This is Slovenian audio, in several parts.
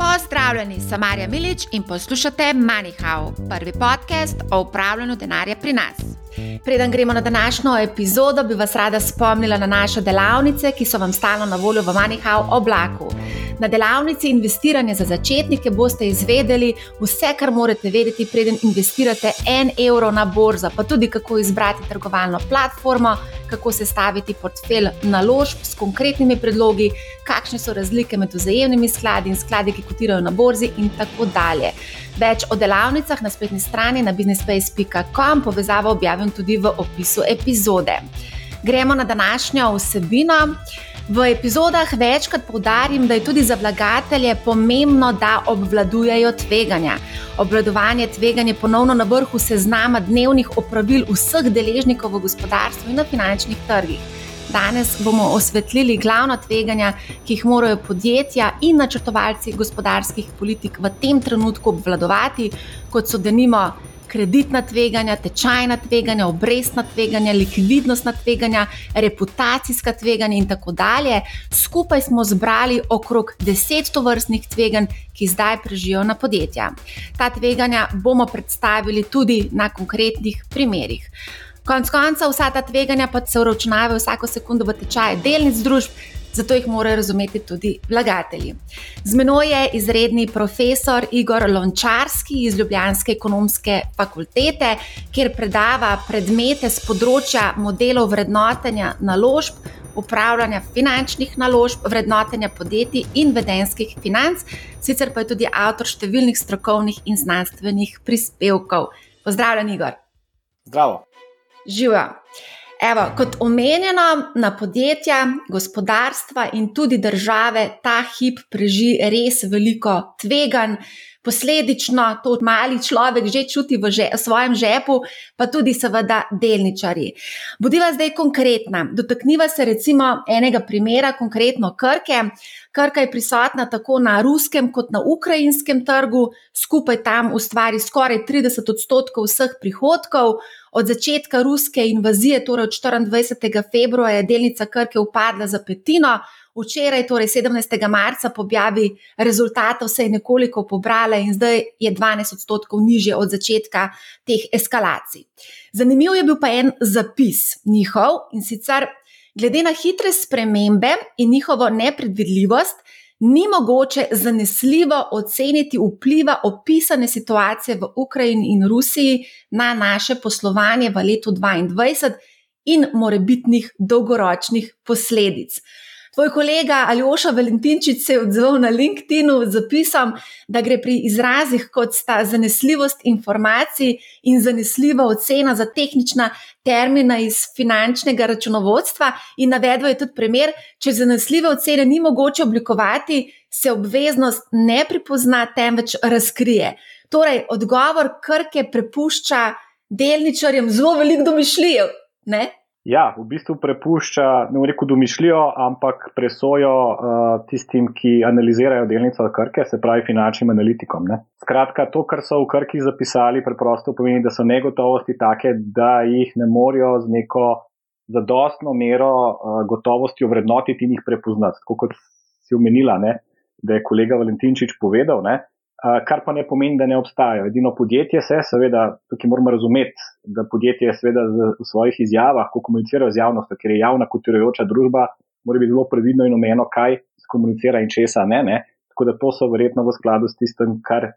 Pozdravljeni, sem Marja Milič in poslušate MoneyHow, prvi podcast o upravljanju denarja pri nas. Preden gremo na današnjo epizodo, bi vas rada spomnila na naše delavnice, ki so vam stalno na voljo v MoneyHow oblaku. Na delavnici investiranja za začetnike boste izvedeli vse, kar morate vedeti, preden investirate en evro na borzo, pa tudi kako izbrati trgovalno platformo, kako sestaviti portfelj naložb s konkretnimi predlogi, kakšne so razlike med vzajemnimi skladi in skladi, ki kotirajo na borzi, in tako dalje. Več o delavnicah na spletni strani na businesspace.com, povezavo objavim tudi v opisu epizode. Gremo na današnjo vsebino. V epizodah večkrat poudarim, da je tudi za vlagatelje pomembno, da obvladujejo tveganja. Obvladovanje tveganja je ponovno na vrhu seznama dnevnih opravil vseh deležnikov v gospodarstvu in na finančnih trgih. Danes bomo osvetlili glavna tveganja, ki jih morajo podjetja in načrtovalci gospodarskih politik v tem trenutku obvladovati, kot so denimo kreditna tveganja, tečajna tveganja, obrestna tveganja, likvidnostna tveganja, reputacijska tveganja in tako dalje. Skupaj smo zbrali okrog deset tovrstnih tveganj, ki zdaj prežijo na podjetja. Ta tveganja bomo predstavili tudi na konkretnih primerih. Konec konca, vsa ta tveganja pa se uračunavajo vsako sekundo v tečaj delnic družb zato jih morajo razumeti tudi vlagatelji. Z menoj je izredni profesor Igor Lončarski iz Ljubljanske ekonomske fakultete, kjer predava predmete z področja modelov vrednotenja naložb. Upravljanja finančnih naložb, vrednotenja podjetij in vedenskih financ, sicer pa je tudi avtor številnih strokovnih in znanstvenih prispevkov. Pozdravljen, Igor. Zdravo. Živijo. Evo, kot omenjeno, na podjetja, gospodarstva in tudi države ta hip preži res veliko tveganj. Posledično to mali človek že čuti v že, svojem žepu, pa tudi, seveda, delničari. Bodiva zdaj konkretna. Dotakniva se recimo enega primera, konkretno Krke. Krka je prisotna tako na ruskem kot na ukrajinskem trgu, skupaj tam ustvari skoraj 30 odstotkov vseh prihodkov. Od začetka ruske invazije, torej od 24. februarja, je delnica Krke upadla za petino, včeraj, torej 17. marca, po objavi rezultatov se je nekoliko pobrala in zdaj je 12 odstotkov nižje od začetka teh eskalacij. Zanimiv je bil pa en zapis njihov in sicer glede na hitre spremembe in njihovo nepredvidljivost ni mogoče zanesljivo oceniti vpliva opisane situacije v Ukrajini in Rusiji na naše poslovanje v letu 2022 in morebitnih dolgoročnih posledic. Tvoj kolega Aljoša Valentinčič se je odzval na LinkedIn-u z zapisom, da gre pri izrazih kot sta zanesljivost informacij in zanesljiva ocena za tehnična termina iz finančnega računovodstva. In navedel je tudi primer, če zanesljive ocene ni mogoče oblikovati, se obveznost ne pripozna, temveč razkrije. Torej, odgovor Krke prepušča delničarjem zelo veliko domišljijo. Ja, v bistvu prepušča, ne reko domišljijo, ampak presojo uh, tistim, ki analizirajo delnico Krke, se pravi finančnim analitikom. Ne. Skratka, to, kar so v Krki zapisali, preprosto pomeni, da so negotovosti take, da jih ne morejo z neko zadostno mero uh, gotovosti ovrednotiti in jih prepoznati. Tako kot si omenila, ne, da je kolega Valentinčič povedal, ne, kar pa ne pomeni, da ne obstajajo. Edino podjetje se, seveda, tukaj moramo razumeti, da podjetje seveda v svojih izjavah, ko komunicirajo z javnostjo, ker je javna kotirajoča družba, mora biti zelo previdno in omejeno, kaj skomunicira in česa ne, ne. Tako da to so verjetno v skladu s tistem, kar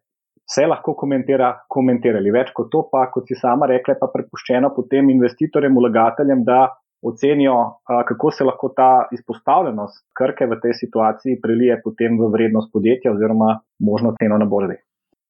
se lahko komentira, komentirali. Več kot to pa, kot si sama rekla, pa prepuščeno potem investitorjem, vlagateljem, da ocenijo, kako se lahko ta izpostavljenost krke v tej situaciji prelije potem v vrednost podjetja oziroma možno ceno na borzi.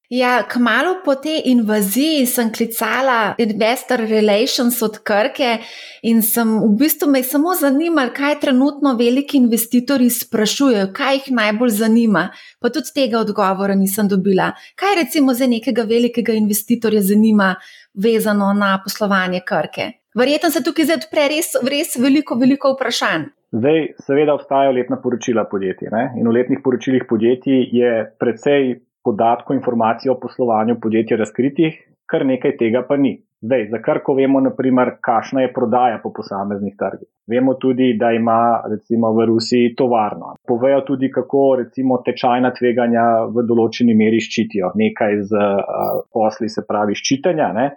Ja, kmalo po tej invaziji sem klicala Investor Relations od Krke in sem v bistvu me samo zanimala, kaj trenutno veliki investitorji sprašujejo, kaj jih najbolj zanima. Pa tudi tega odgovora nisem dobila. Kaj recimo za nekega velikega investitorja zanima, vezano na poslovanje Krke? Verjetno se tukaj zdaj odpre res, res veliko, veliko vprašanj. Zdaj, seveda, obstajajo letna poročila podjetij. Ne? In v letnih poročilih podjetij je precej podatkov, informacij o poslovanju podjetja razkritih, kar nekaj tega pa ni. Zdaj, za Krko vemo, naprimer, kakšna je prodaja po posameznih trgih. Vemo tudi, da ima recimo v Rusiji tovarno. Povejo tudi, kako recimo tečajna tveganja v določeni meri ščitijo. Nekaj z uh, posli se pravi ščitenja, ne?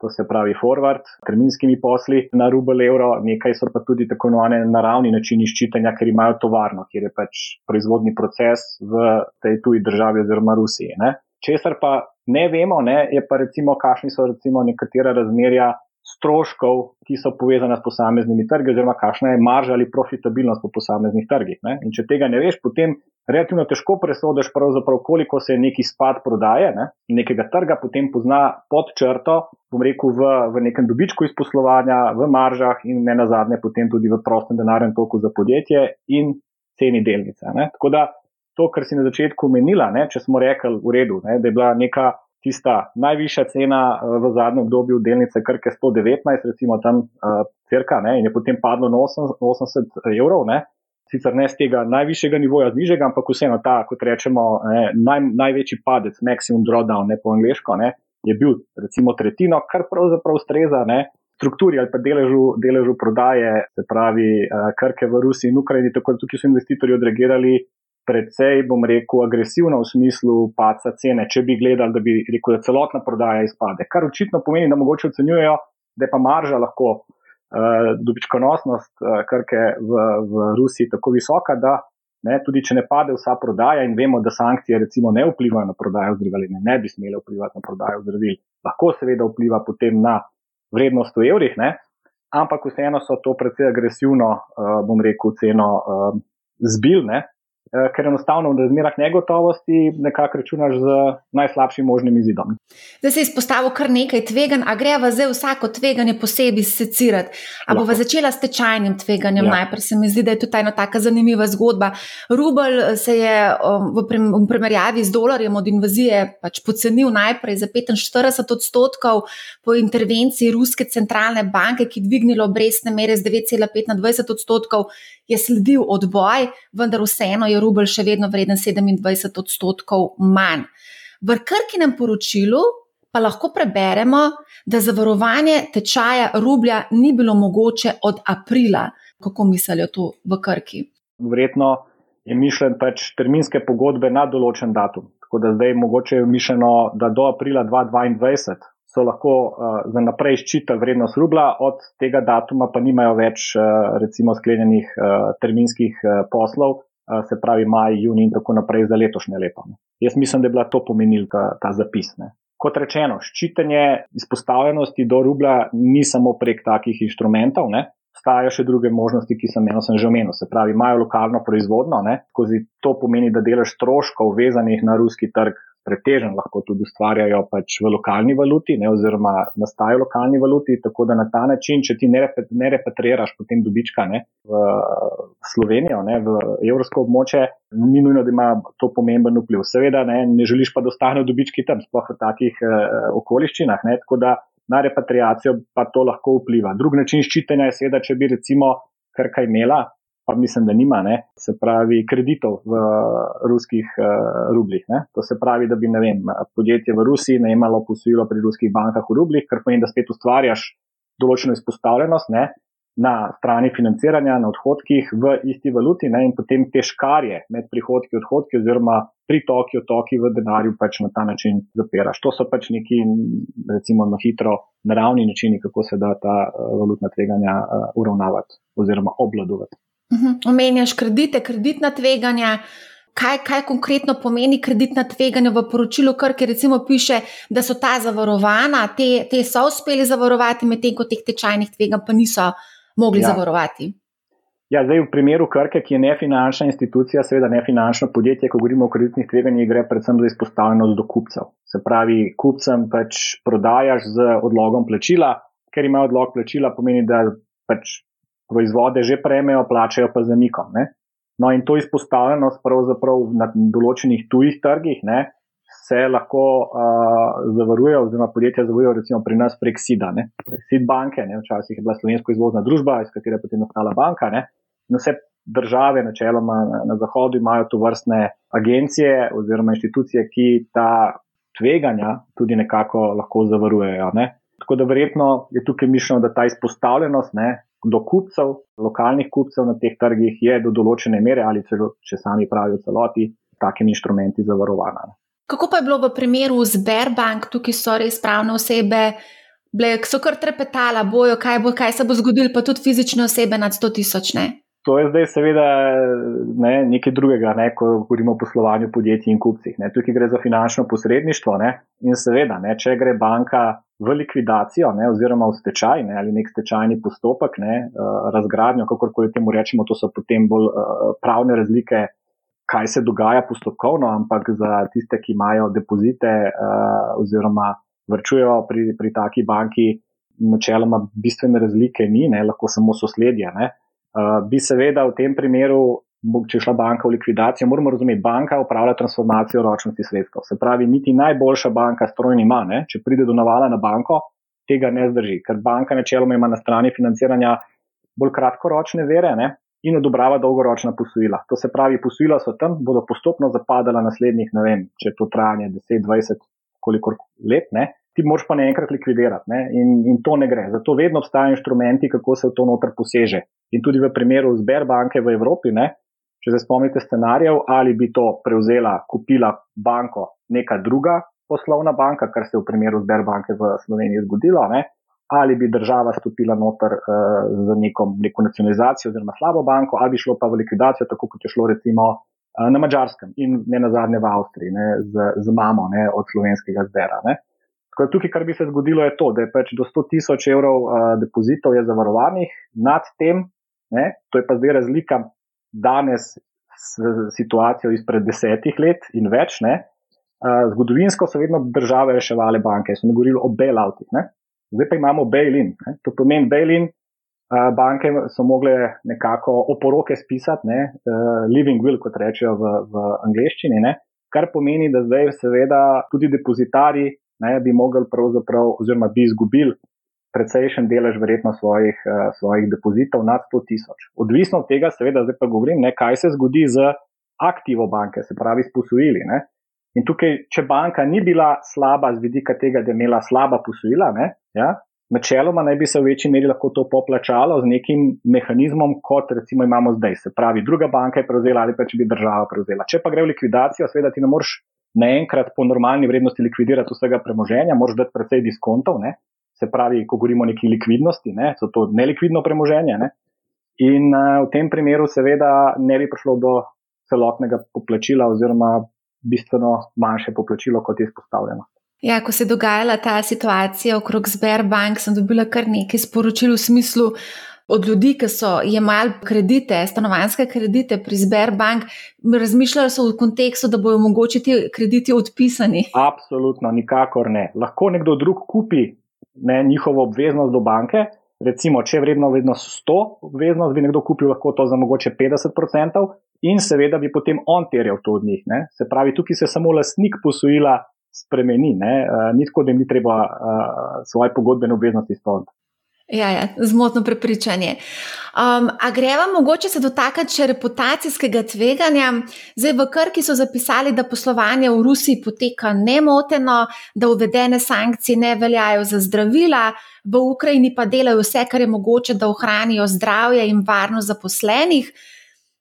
To se pravi forward, terminskimi posli na rubel evro, nekaj so pa tudi tako imenovane naravni načini ščitenja, ker imajo tovarno, kjer je pač proizvodni proces v tej tuji državi oziroma Rusiji. Ne? Česar pa ne vemo, ne, je pa recimo, kakšni so recimo nekatera razmerja stroškov, ki so povezane s posameznimi trgi, oziroma kakšna je marža ali profitabilnost po posameznih trgih. Ne. In če tega ne veš, potem relativno težko presodiš, koliko se neki spad prodaje ne, nekega trga, potem pozna pod črto, bom rekel, v, v nekem dobičku iz poslovanja, v maržah in ne nazadnje potem tudi v prostem denarnem toku za podjetje in ceni delnice. Ne. Tako da to, kar si na začetku omenila, če smo rekli v redu, ne, da je bila neka tista najvišja cena eh, v zadnjem obdobju delnice Krke 119, recimo tam uh, crka, ne, in je potem padlo na 80 evrov. Ne. Sicer ne z tega najvišjega nivoja, znižega, ampak vseeno ta, kot rečemo, ne, naj, največji padec, maximum drawdown, ne po angliško, ne, je bil recimo tretjino, kar pravzaprav ustreza strukturi ali pa deležu, deležu prodaje, se pravi, uh, krke v Rusiji in Ukrajini, tako da tukaj so investitorji odreagirali precej, bom rekel, agresivno v smislu paca cene, če bi gledali, da bi rekel, da celotna prodaja izpade. Kar očitno pomeni, da mogoče ocenjujejo, da je pa marža lahko uh, dobičkonosnost uh, krke v, v Rusiji tako visoka, da ne, tudi če ne pade vsa prodaja in vemo, da sankcije recimo ne vplivajo na prodajo zdravil, ne, ne bi smele vplivati na prodajo zdravil, lahko seveda vpliva potem na vrednost v evrih, ne, ampak vseeno so to precej agresivno, uh, bom rekel, ceno uh, zbilne. Eh, ker enostavno v razmerah negotovosti nekako računaš z najslabšim možnim izidom. Zdaj se je izpostavil kar nekaj tveganj, a greva zdaj vsako tveganje posebej secirati. A bova začela s tečajnim tveganjem ja. najprej, se mi zdi, da je to ena taka zanimiva zgodba. Rubel eh, se je um, v primerjavi z dolarjem od invazije pač pocenil najprej za 45 odstotkov po intervenciji Ruske centralne banke, ki je dvignila obrestne mere z 9,5 na 20 odstotkov je sledil odboj, vendar vseeno je rubelj še vedno vreden 27 odstotkov manj. V krkinem poročilu pa lahko preberemo, da zavarovanje tečaja rublja ni bilo mogoče od aprila. Kako mislijo to v Krki? Verjetno je mišljen pač terminske pogodbe na določen datum. Tako da zdaj mogoče je mišljeno, da do aprila 2022 so lahko uh, za naprej ščitali vrednost rubla, od tega datuma pa nimajo več uh, recimo sklenjenih uh, terminskih uh, poslov, uh, se pravi maj, juni in tako naprej za letošnje leto. Ne. Jaz mislim, da je bila to pomenil ta, ta zapis. Ne. Kot rečeno, ščitenje izpostavljenosti do rubla ni samo prek takih inštrumentov, ne. Stajajo še druge možnosti, ki sem eno sem že omenil. Se pravi, imajo lokalno proizvodno, skozi to pomeni, da delež stroškov vezanih na ruski trg pretežen lahko tudi ustvarjajo pač v lokalni valuti, ne, oziroma nastajajo v lokalni valuti, tako da na ta način, če ti ne, repet, ne repatriraš potem dobička ne, v Slovenijo, ne, v evropsko območje, ni nujno, da ima to pomemben vpliv. Seveda ne, ne želiš pa, da ostanejo dobički tam, sploh v takih eh, okoliščinah. Ne, tako da na repatriacijo pa to lahko vpliva. Drug način ščitenja je seveda, če bi recimo kar kaj imela, pa mislim, da nima, ne, se pravi, kreditov v ruskih uh, rublih. Ne. To se pravi, da bi vem, podjetje v Rusiji najemalo posojilo pri ruskih bankah v rublih, kar pomeni, da spet ustvarjaš določeno izpostavljenost ne, na strani financiranja, na odhodkih v isti valuti ne, in potem te škarje med prihodki in odhodki, oziroma pritoki, otoki v denarju, pač na ta način zapiraš. To so pač neki, recimo, na hitro naravni načini, kako se da ta uh, valutna tveganja uh, uravnavati oziroma obladovati. Mhm. Omenjaš kredite, kreditna tveganja. Kaj, kaj konkretno pomeni kreditna tveganja v poročilu, kar recimo piše, da so ta zavarovana, te, te so uspeli zavarovati, medtem ko teh tečajnih tveganj pa niso mogli ja. zavarovati? Ja, zdaj v primeru Krke, ki je nefinančna institucija, seveda nefinančno podjetje, ko govorimo o kreditnih tveganjih, gre predvsem za izpostavljenost do kupcev. Se pravi, kupcem pač prodajaš z odlogom plačila, ker ima odlog plačila, pomeni, da pač proizvode že prejmejo, plačajo pa zamikom. Ne? No, in to izpostavljenost pravzaprav na določenih tujih trgih ne, se lahko uh, zavaruje, oziroma podjetja zavarujejo, recimo pri nas prek SID-a, SID banke, ne, včasih je bila slovensko izvozna družba, iz katere je potem nastala banka. Ne, in vse države, načeloma na, na Zahodu, imajo tu vrstne agencije oziroma inštitucije, ki ta tveganja tudi nekako lahko zavarujejo. Ne. Tako da verjetno je tukaj mišljeno, da ta izpostavljenost ne, do kupcev, lokalnih kupcev na teh trgih je do določene mere ali celo, če sami pravijo celoti, takimi inštrumenti zavarovana. Kako pa je bilo v primeru Sberbank, tukaj so res pravne osebe, bile, so kar trepetala, bojo, kaj, bo, kaj se bo zgodilo, pa tudi fizične osebe nad 100 tisoč. To je zdaj seveda ne, nekaj drugega, ne, ko govorimo o poslovanju podjetij in kupcih. Ne. Tukaj gre za finančno posredništvo ne, in seveda, ne, če gre banka v likvidacijo ne, oziroma v stečaj ne, ali nek stečajni postopek, ne, uh, razgradnjo, kakorkoli temu rečemo, to so potem bolj uh, pravne razlike, kaj se dogaja postopkovno, ampak za tiste, ki imajo depozite uh, oziroma vrčujejo pri, pri taki banki, načeloma bistvene razlike ni, ne, lahko samo sosledje. Ne. Bi seveda v tem primeru, če šla banka v likvidacijo, moramo razumeti, banka upravlja transformacijo ročnosti sredstev. Se pravi, niti najboljša banka strojni ima, ne? če pride do navala na banko, tega ne zdrži, ker banka načeloma ima na strani financiranja bolj kratkoročne vere ne? in odobrava dolgoročna posojila. To se pravi, posojila so tam, bodo postopno zapadala naslednjih, ne vem, če to trajanje 10, 20, kolikor let, ne? ti moraš pa naenkrat likvidirati ne? in, in to ne gre. Zato vedno obstajajo inštrumenti, kako se v to noter poseže. In tudi v primeru Sberbanke v Evropi, ne? Če se spomnite scenarijev, ali bi to prevzela, kupila banko neka druga poslovna banka, kar se je v primeru Sberbanke v Sloveniji zgodilo, ne? ali bi država stopila noter uh, za neko, neko nacionalizacijo oziroma slabo banko, ali bi šlo pa v likvidacijo, tako kot je šlo recimo uh, na Mačarskem in ne na zadnje v Avstriji ne? Z, z mamo ne? od slovenskega Zbera. Ne? Tako tukaj, kar bi se zgodilo, je to, da je pač do 100 tisoč evrov uh, depozitov je zavarovanih, nad tem, ne, to je pa zdaj razlika danes s situacijo izpred desetih let in več. Ne, uh, zgodovinsko so vedno države reševali banke, so govorili o bailoutih, ne. zdaj pa imamo bail-in. To pomeni bail-in. Uh, banke so mogle nekako oporoke spisati, ne, uh, living will, kot rečejo v, v angleščini, ne, kar pomeni, da zdaj seveda tudi depozitari ne, bi mogli pravzaprav, oziroma bi izgubili precejšen delež verjetno svojih, uh, svojih depozitov nad 100 tisoč. Odvisno od tega, seveda, zdaj pa govorim, ne, kaj se zgodi z aktivo banke, se pravi s posojili. Ne. In tukaj, če banka ni bila slaba z vidika tega, da je imela slaba posojila, ne, ja, načeloma naj bi se v večji meri lahko to poplačalo z nekim mehanizmom, kot recimo imamo zdaj. Se pravi, druga banka je prevzela ali pa če bi država prevzela. Če pa gre v likvidacijo, seveda ti ne moreš naenkrat po normalni vrednosti likvidirati vsega premoženja, moraš dati precej diskontov, ne? Se pravi, ko govorimo o neki likvidnosti, ne? so to nelikvidno premoženje. Ne? In uh, v tem primeru, seveda, ne bi prišlo do celotnega poplačila, oziroma bistveno manjše poplačilo, kot je izpostavljeno. Ja, ko se je dogajala ta situacija okrog Sberbank, sem dobila kar nekaj sporočil v smislu, od ljudi, ki so jemali kredite, stanovanske kredite pri Sberbank, razmišljali so v kontekstu, da bojo mogoče ti krediti odpisani? Absolutno, nikakor ne. Lahko nekdo drug kupi ne, njihovo obveznost do banke. Recimo, če je vredno vedno 100 obveznost, bi nekdo kupil lahko to za mogoče 50% in seveda bi potem on terjal to od njih. Ne. Se pravi, tukaj se samo lastnik posojila spremeni, uh, ni tako, da jim ni treba uh, svoje pogodbene obveznosti izpolniti. Ja, ja, zmotno prepričanje. Um, a greva mogoče se dotakati še reputacijskega tveganja? Zdaj v Krki so zapisali, da poslovanje v Rusiji poteka nemoteno, da uvedene sankcije ne veljajo za zdravila, v Ukrajini pa delajo vse, kar je mogoče, da ohranijo zdravje in varnost zaposlenih.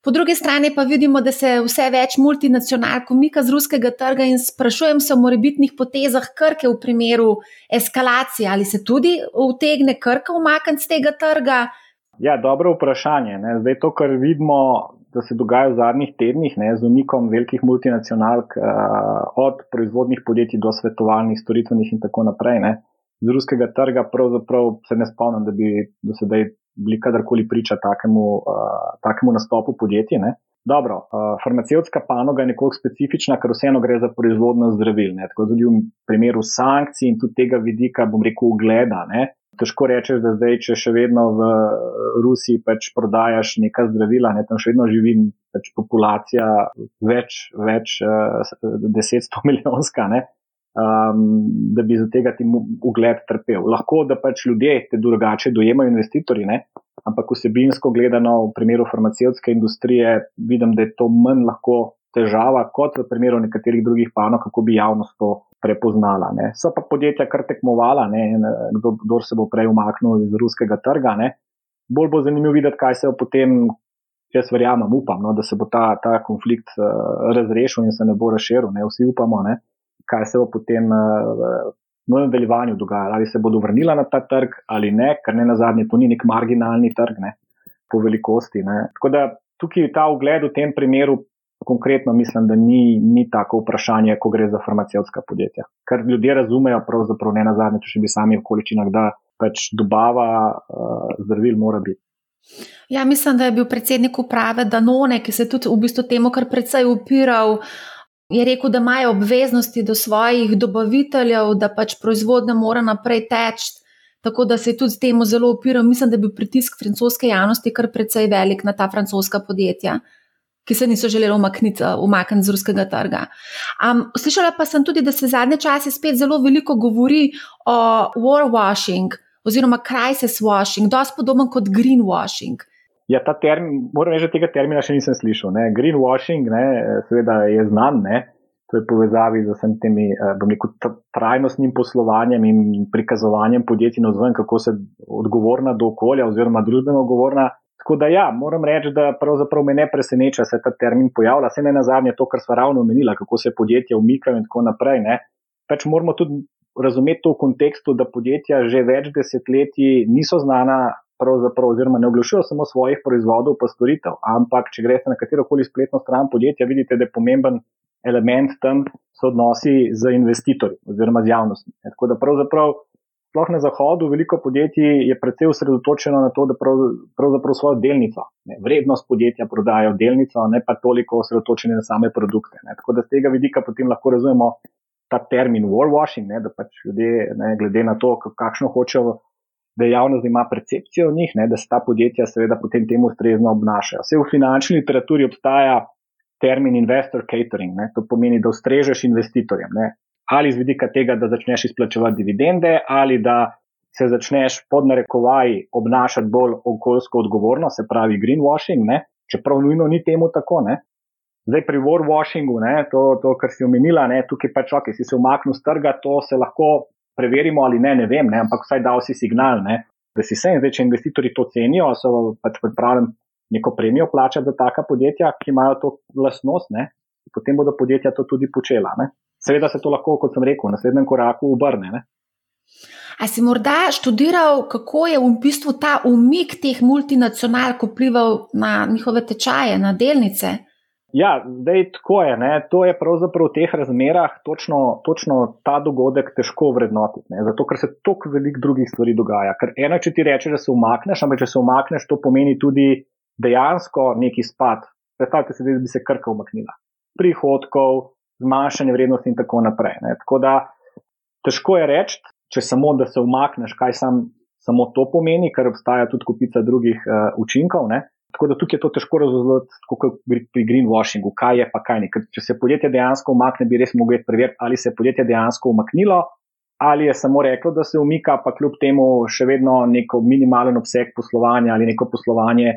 Po drugi strani pa vidimo, da se vse več multinacionalk umika z ruskega trga in sprašujem se o morebitnih potezah Krke v primeru eskalacije. Ali se tudi utegne Krka umakniti z tega trga? Ja, dobro vprašanje. Ne. Zdaj to, kar vidimo, da se dogaja v zadnjih tednih ne, z umikom velikih multinacionalk uh, od proizvodnih podjetij do svetovalnih, storitvenih in tako naprej. Ne. Z ruskega trga pravzaprav se ne spomnim, da bi do sedaj bili kadarkoli priča takemu, uh, takemu nastopu podjetja. Dobro, uh, farmacevtska panoga je nekoliko specifična, ker vseeno gre za proizvodno zdravil. Ne? Tako tudi v primeru sankcij in tudi tega vidika, bom rekel, ugleda. Ne? Težko rečeš, da zdaj, če še vedno v Rusiji pač prodajaš neka zdravila, ne? tam še vedno živi pač populacija več, več uh, deset, sto milijonska. Ne? Um, da bi za tega ti ugled trpel. Lahko da pač ljudje te drugače dojemajo investitorji, ne? ampak vsebinsko gledano v primeru farmacevtske industrije vidim, da je to manj lahko težava kot v primeru nekaterih drugih panov, kako bi javnost to prepoznala. Ne. So pa podjetja kar tekmovala, ne, kdo, kdo se bo prej umaknil iz ruskega trga. Ne. Bolj bo zanimivo videti, kaj se bo potem, jaz verjamem, upam, no, da se bo ta, ta konflikt uh, razrešil in se ne bo razširil. Ne. Vsi upamo, ne, kaj se bo potem uh, v nadaljevanju dogajalo. Ali se bodo vrnila na ta trg ali ne, ker ne na zadnje, to ni nek marginalni trg ne, po velikosti. Ne. Tako da tukaj ta ugled v tem primeru konkretno mislim, da ni, ni tako vprašanje, ko gre za farmacevtska podjetja. Ker ljudje razumejo, pravzaprav ne na zadnje, če bi sami v količinah, da pač dobava uh, zdravil mora biti. Ja, mislim, da je bil predsednik uprave Danone, ki se je tudi v bistvu temu kar precej upiral. Je rekel, da imajo obveznosti do svojih dobaviteljev, da pač proizvodnja mora naprej teči, tako da se je tudi temu zelo upiral. Mislim, da je bil pritisk francoske javnosti kar precej velik na ta francoska podjetja ki se niso želeli umakniti, eh, umakniti z ruskega trga. Um, slišala pa sem tudi, da se zadnje čase spet zelo veliko govori o warwashing oziroma crisis washing, dosti podoben kot greenwashing. Ja, ta termin, moram reči, da tega termina še nisem slišal. Ne. Greenwashing, ne, seveda je znan, ne. to je povezavi z vsem temi, eh, bom rekel, trajnostnim poslovanjem in prikazovanjem podjetij na zven, kako se odgovorna do okolja oziroma družbeno odgovorna Tako da, ja, moram reči, da pravzaprav me ne preseneča, da se ta termin pojavlja. Se ne na zadnje to, kar smo ravno omenili, kako se podjetja umikajo in tako naprej. Ne. Pač moramo tudi razumeti to v kontekstu, da podjetja že več desetletij niso znana, oziroma ne oglašujejo samo svojih proizvodov in storitev. Ampak, če greste na katero koli spletno stran podjetja, vidite, da je pomemben element tam so odnosi z investitorji oziroma z javnostmi. Tako da pravzaprav sploh na zahodu, veliko podjetij je predvsej osredotočeno na to, da pravzaprav svojo delnico, ne, vrednost podjetja prodajo delnico, ne pa toliko osredotočene na same produkte. Ne. Tako da z tega vidika potem lahko razumemo ta termin warwashing, ne, da pač ljudje, ne, glede na to, kakšno hočejo, da javnost ima percepcijo o njih, ne, da se ta podjetja seveda potem temu ustrezno obnašajo. Vse v finančni literaturi obstaja termin investor catering, ne, to pomeni, da ustrežeš investitorjem. Ne ali z vidika tega, da začneš izplačevati dividende, ali da se začneš pod narekovaj obnašati bolj okoljsko odgovorno, se pravi greenwashing, ne? čeprav nujno ni temu tako. Ne? Zdaj pri warwashingu, ne, to, to, kar si omenila, ne, tukaj pač, ok, si se umaknil z trga, to se lahko preverimo ali ne, ne vem, ne, ampak vsaj dal si signal, ne, da si se in zdaj, če investitorji to cenijo, so pač pripravljeni neko premijo plačati za taka podjetja, ki imajo to lasnost, ne, potem bodo podjetja to tudi počela. Ne. Seveda se to lahko, kot sem rekel, v naslednjem koraku obrne. Ne? A si morda študiral, kako je v bistvu ta umik teh multinacionalk vplival na njihove tečaje, na delnice? Ja, zdaj tako je. Ne? To je pravzaprav v teh razmerah točno, točno ta dogodek težko vrednotiti. Ne? Zato, ker se toliko velik drugih stvari dogaja. Ker eno, če ti rečeš, da se umakneš, ampak če se umakneš, to pomeni tudi dejansko neki spad. Predstavljate si, da bi se krka umaknila. Prihodkov, zmanjšanje vrednosti in tako naprej. Ne. Tako da težko je reči, če samo da se umakneš, kaj sam, samo to pomeni, ker obstaja tudi kupica drugih uh, učinkov. Ne. Tako da tukaj je to težko razumeti, kot pri greenwashingu, kaj je pa kaj ni. Ker če se podjetje dejansko umakne, bi res mogli preveriti, ali se je podjetje dejansko umaknilo. Ali je samo reklo, da se umika, pa kljub temu še vedno neko minimalen obseg poslovanja ali neko poslovanje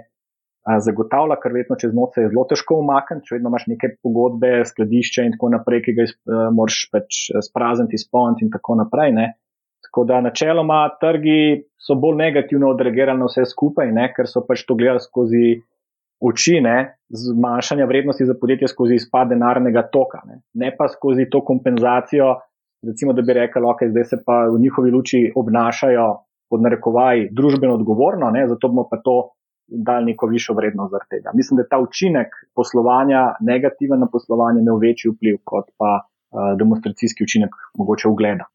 zagotavlja, ker vedno čez noč je zelo težko umakniti, če vedno imaš neke pogodbe, skladišče in tako naprej, ki ga moraš pač sprazniti, izpolniti in tako naprej. Ne. Tako da načeloma trgi so bolj negativno odreagirali na vse skupaj, ne, ker so pač to gledali skozi oči, ne, zmanjšanja vrednosti za podjetje skozi izpad denarnega toka, ne, ne pa skozi to kompenzacijo, recimo, da bi rekel, ok, zdaj se pa v njihovi luči obnašajo pod narekovaj družbeno odgovorno, ne, zato bomo pa to dali neko višjo vrednost zaradi tega. Mislim, da ta učinek poslovanja negativen na poslovanje imel večji vpliv kot pa uh, demonstracijski učinek mogoče ugleda.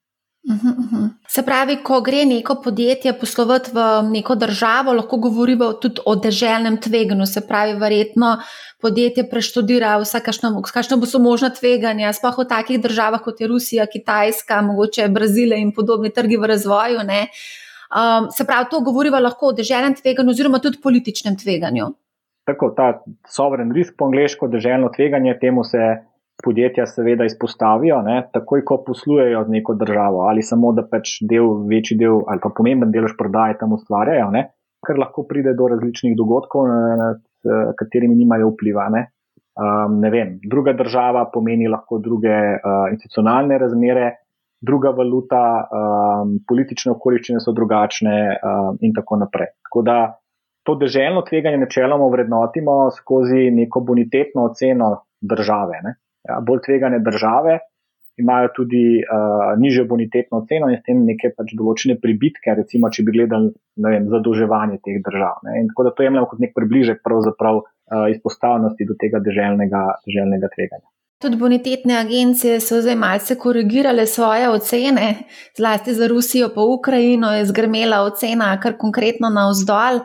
Uhum. Se pravi, ko gre neko podjetje poslovati v neko državo, lahko govorimo tudi o deželnem tveganju. Se pravi, verjetno podjetje preštudira vse, kakšno so možna tveganja, sploh v takih državah kot je Rusija, Kitajska, mogoče Brazilija in podobni trgi v razvoju. Um, se pravi, to govorimo lahko o državnem tveganju, oziroma tudi političnem tveganju. Tako, ta soveren risk po angliško, državno tveganje, temu se podjetja seveda izpostavijo, ne, takoj ko poslujejo z neko državo ali samo da pač del, večji del ali pa pomemben delež prodaje tam ustvarjajo, ne, ker lahko pride do različnih dogodkov, nad katerimi nimajo vpliva. Ne. Um, ne vem, druga država pomeni lahko druge uh, institucionalne razmere druga valuta, um, politične okoliščine so drugačne um, in tako naprej. Tako da to deželno tveganje načeloma vrednotimo skozi neko bonitetno oceno države. Ja, bolj tvegane države imajo tudi uh, nižjo bonitetno oceno in s tem neke pač določene pribitke, recimo, če bi gledali vem, zadolževanje teh držav. Ne? In tako da to jemljemo kot nek približek pravzaprav uh, izpostavljenosti do tega deželnega, deželnega tveganja. Tudi bonitetne agencije so zdaj malce korigirale svoje ocene, zlasti za Rusijo, pa Ukrajino je zgrmela ocena, kar konkretno na vzdolj.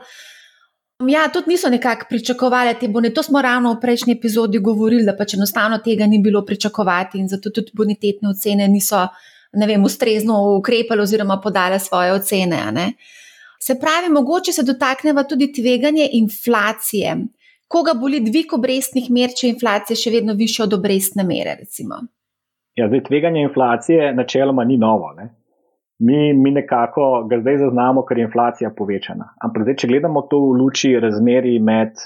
Ja, tudi niso nekako pričakovali te bonitetne. To smo ravno v prejšnji epizodi govorili, da pač enostavno tega ni bilo pričakovati in zato tudi bonitetne ocene niso, ne vem, ustrezno ukrepali oziroma podale svoje ocene. Se pravi, mogoče se dotakneva tudi tveganje inflacije koga boli dvig obrestnih mer, če inflacija še vedno više od obrestne mere? Recimo? Ja, zdaj tveganje inflacije načeloma ni novo. Ne? Mi, mi nekako ga zdaj zaznamo, ker je inflacija povečana. Ampak zdaj, če gledamo to v luči razmeri med,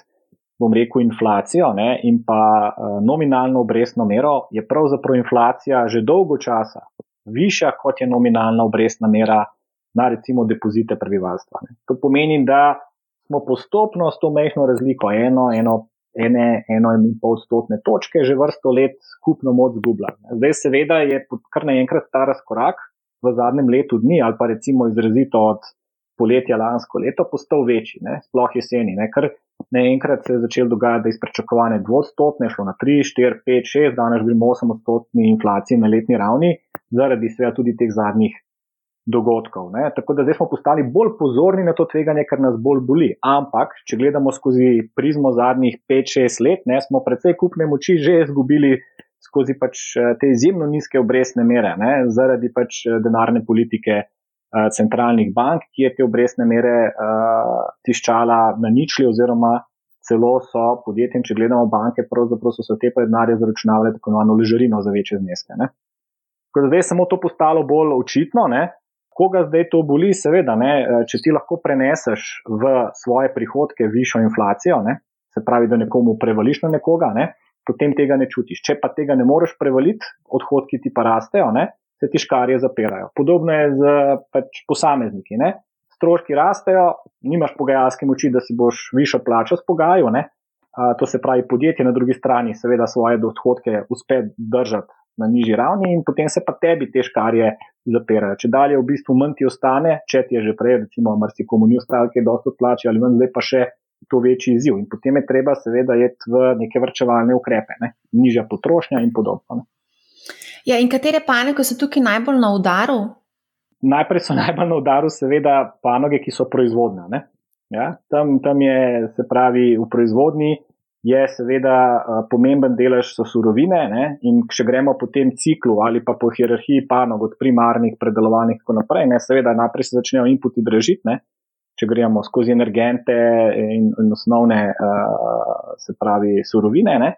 bom rekel, inflacijo ne, in pa uh, nominalno obrestno mero, je pravzaprav inflacija že dolgo časa višja, kot je nominalna obrestna mera na recimo depozite prebivalstva. Ne. To pomeni, da smo postopno s to mehko razliko, eno, eno, ene, eno in pol stotne točke, že vrsto let skupno moč zgubljali. Zdaj, seveda, je kar naenkrat ta razkorak v zadnjem letu dni, ali pa recimo izrazito od poletja lansko leto, postal večji, ne? sploh jeseni, ne? ker naenkrat se je začel dogajati, da je izprečakovanje dvostotne, šlo na 3, 4, 5, 6, danes živimo 8 odstotni inflaciji na letni ravni, zaradi svega tudi teh zadnjih dogodkov. Ne? Tako da zdaj smo postali bolj pozorni na to tveganje, ker nas bolj boli. Ampak, če gledamo skozi prizmo zadnjih 5-6 let, ne, smo precej kupne moči že izgubili skozi pač eh, te izjemno nizke obrestne mere, ne, zaradi pač eh, denarne politike uh, centralnih bank, ki je te obrestne mere uh, tiščala na ničli oziroma. Celo so podjetjem, če gledamo banke, pravzaprav so se te denarje zaračunavale tako imenovano ležarino za večje zneske. Zdaj je samo to postalo bolj očitno, ne? Koga zdaj to boli, seveda, ne, eh, če ti lahko preneseš v svoje prihodke višjo inflacijo, ne, se pravi, da nekomu prevališ na nekoga, ne, potem tega ne čutiš. Če pa tega ne moreš prevaliti, odhodki ti pa rastejo, ne, se ti škarje zapirajo. Podobno je z pač, posamezniki. Ne. Stroški rastejo, nimaš pogajalske moči, da si boš višjo plačo spogajal. To se pravi, podjetje na drugi strani seveda svoje odhodke uspe držati na nižji ravni in potem se pa tebi te škarje zapirajo. Če dalje v bistvu manj ti ostane, če ti je že prej, recimo, marsikomu ni ostalo, ki je dosto plače ali manj, zdaj pa še to večji izziv. In potem je treba seveda jeti v neke vrčevalne ukrepe, ne? nižja potrošnja in podobno. Ne? Ja, in katere panoge so tukaj najbolj na udaru? Najprej so najbolj na udaru, seveda, panoge, ki so proizvodne. Ja, tam, tam je, se pravi, v proizvodni je seveda pomemben delež so surovine ne? in če gremo po tem ciklu ali pa po hierarhiji panog od primarnih, predelovanih in tako naprej, ne? seveda najprej se začnejo inputi dražiti, ne? Če gremo skozi energente in, in osnovne, uh, se pravi, surovine. Ne?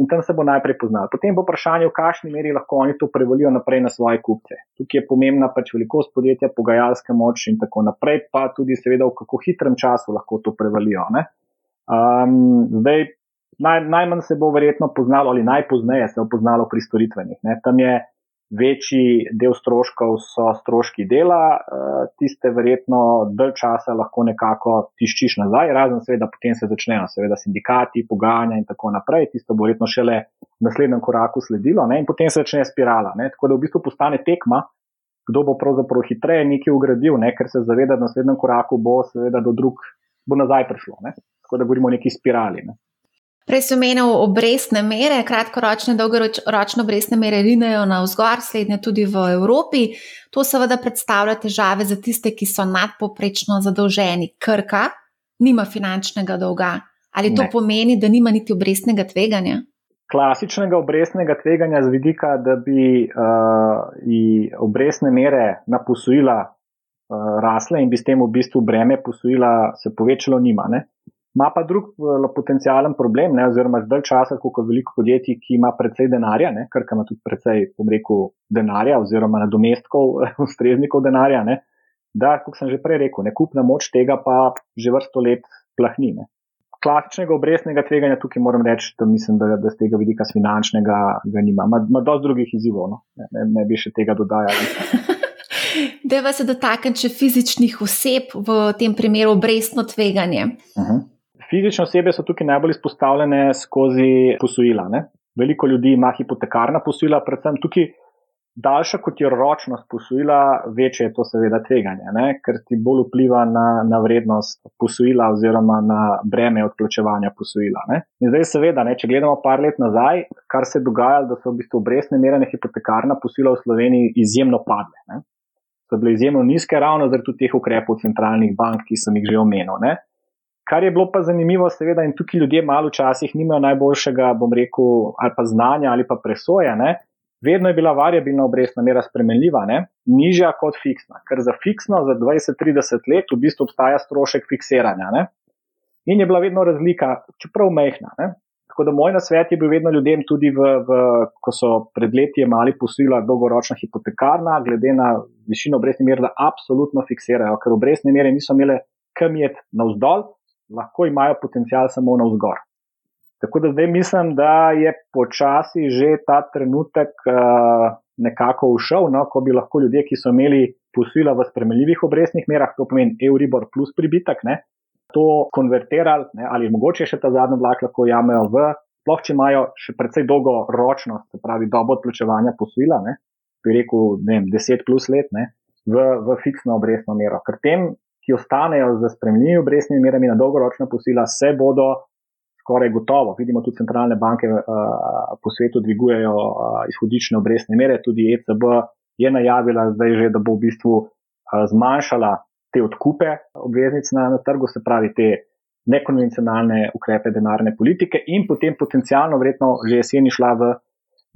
In tam se bo najprej poznal. Potem bo vprašanje, v kakšni meri lahko oni to prevalijo naprej na svoje kupce. Tukaj je pomembna pač velikost podjetja, pogajalska moč in tako naprej, pa tudi seveda v kako hitrem času lahko to prevalijo. Um, zdaj, naj, najmanj se bo verjetno poznalo, ali najpozneje se bo poznalo pri storitvenih. Ne. Tam je večji del stroškov, so stroški dela, uh, tiste verjetno dalj časa lahko nekako tiščiš nazaj, razen seveda potem se začnejo, seveda sindikati, pogajanja in tako naprej. Tisto bo verjetno šele v naslednjem koraku sledilo ne. in potem se začne spirala. Ne. Tako da v bistvu postane tekma. Kdo bo pravzaprav hitreje nekaj ugradil, ne? ker se zaveda, da na naslednjem koraku bo, seveda, do drug bo nazaj prišlo. Ne? Tako da govorimo o neki spirali. Ne? Prej sem omenil obrestne mere, kratkoročne, dolgoročne obrestne mere rinejo na vzgor, slednje tudi v Evropi. To seveda predstavlja težave za tiste, ki so nadpoprečno zadolženi. Krka nima finančnega dolga. Ali to ne. pomeni, da nima niti obrestnega tveganja? Klasičnega obrestnega tveganja z vidika, da bi uh, obrestne mere na posojila uh, rasle in bi s tem v bistvu breme posojila se povečalo, nima. Ne? Ma pa drug eh, potencijalen problem, ne, oziroma zdaj časa, kot veliko podjetij, ki ima precej denarja, ne, ker ima tudi precej, bom rekel, denarja oziroma nadomestkov, ustreznikov denarja, ne, da, kot sem že prej rekel, nekupna moč tega pa že vrsto let plahnine. klasičnega obrestnega tveganja tukaj moram reči, da mislim, da, da z tega vidika z finančnega ga nima. Ma, ma dosti drugih izzivov, no? ne, ne, ne bi še tega dodajali. Deva se dotakniti še fizičnih oseb v tem primeru obrestno tveganje. Uh mhm. -huh. Fizične osebe so tukaj najbolj izpostavljene skozi posojila. Ne? Veliko ljudi ima hipotekarna posojila, predvsem tukaj daljša kot je ročnost posojila, večje je to seveda tveganje, ne? ker ti bolj vpliva na, na vrednost posojila oziroma na breme odplačevanja posojila. Ne? In zdaj seveda, ne, če gledamo par let nazaj, kar se je dogajalo, da so v bistvu obrestne mere na hipotekarna posojila v Sloveniji izjemno padle. Ne? So bile izjemno nizke, ravno zaradi teh ukrepov centralnih bank, ki sem jih že omenil. Ne? Kar je bilo pa zanimivo, seveda, in tukaj ljudje malo včasih nimajo najboljšega, bom rekel, ali pa znanja ali pa presoje. Ne? vedno je bila variabilna obrestna mera spremenljiva, ne? nižja kot fiksna, ker za fiksno za 20-30 let v bistvu obstaja strošek fiksiranja. Ne? In je bila vedno razlika, čeprav mehna. Ne? Tako da moj nasvet je bil vedno ljudem, tudi v, v, ko so pred leti imeli posojila dolgoročna hipotekarna, glede na višino obrestne mere, da absolutno fiksirajo, ker obrestne mere niso imele kam jet navzdol, lahko imajo potencial samo navzgor. Tako da zdaj mislim, da je počasi že ta trenutek uh, nekako ušel, no, ko bi lahko ljudje, ki so imeli posojila v spremenljivih obrestnih merah, to pomeni Euribor plus pribitek, ne, to konvertirali ne, ali mogoče še ta zadnji vlak lahko jamejo v, sploh če imajo še precej dolgo ročnost, se pravi dobo odplačevanja posojila, bi rekel ne vem, 10 plus let, ne, v, v fiksno obrestno mero. Ker tem, ki ostanejo z spremenljivimi obrestnimi merami na dolgoročna posojila, se bodo skoraj gotovo. Vidimo tudi centralne banke uh, po svetu dvigujejo uh, izhodične obrestne mere, tudi ECB je najavila zdaj že, da bo v bistvu uh, zmanjšala te odkupe obveznic na, na trgu, se pravi te nekonvencionalne ukrepe denarne politike in potem potencialno vredno že jeseni šla v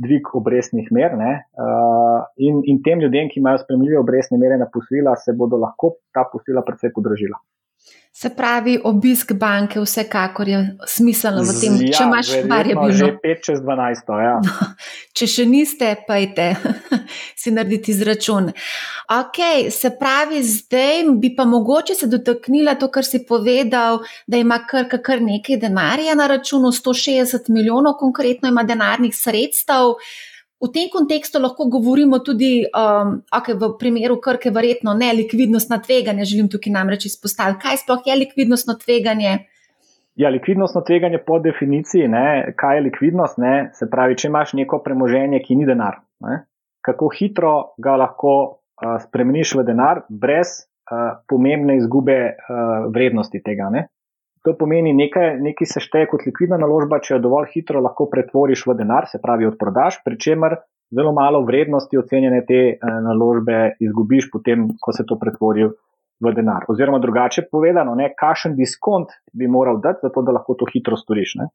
dvig obrestnih mer. Uh, in, in tem ljudem, ki imajo spremljive obrestne mere na posvila, se bodo lahko ta posvila predvsej podražila. Se pravi, obisk banke vsekakor je smiselno v tem, ja, če imaš variabilno. Že 5 čez 12, ja. No, če še niste, pejte si narediti izračun. Ok, se pravi, zdaj bi pa mogoče se dotaknila to, kar si povedal, da ima kar, kar nekaj denarja na računu, 160 milijonov konkretno ima denarnih sredstev. V tem kontekstu lahko govorimo tudi um, okay, v primeru krke, verjetno ne likvidnostna tveganja. Želim tukaj namreč izpostaviti, kaj sploh je likvidnostno tveganje. Ja, likvidnostno tveganje po definiciji, ne, kaj je likvidnost, ne, se pravi, če imaš neko premoženje, ki ni denar, ne, kako hitro ga lahko uh, spremeniš v denar, brez uh, pomembne izgube uh, vrednosti tega. Ne. To pomeni, nekaj, nekaj se šteje kot likvidna naložba, če jo dovolj hitro lahko pretvoriš v denar, se pravi od prodaž, pri čemer zelo malo vrednosti ocenjene te eh, naložbe izgubiš, potem, ko se to pretvori v denar. Oziroma drugače povedano, kakšen diskont bi moral dati, zato da lahko to hitro storiš. Ne.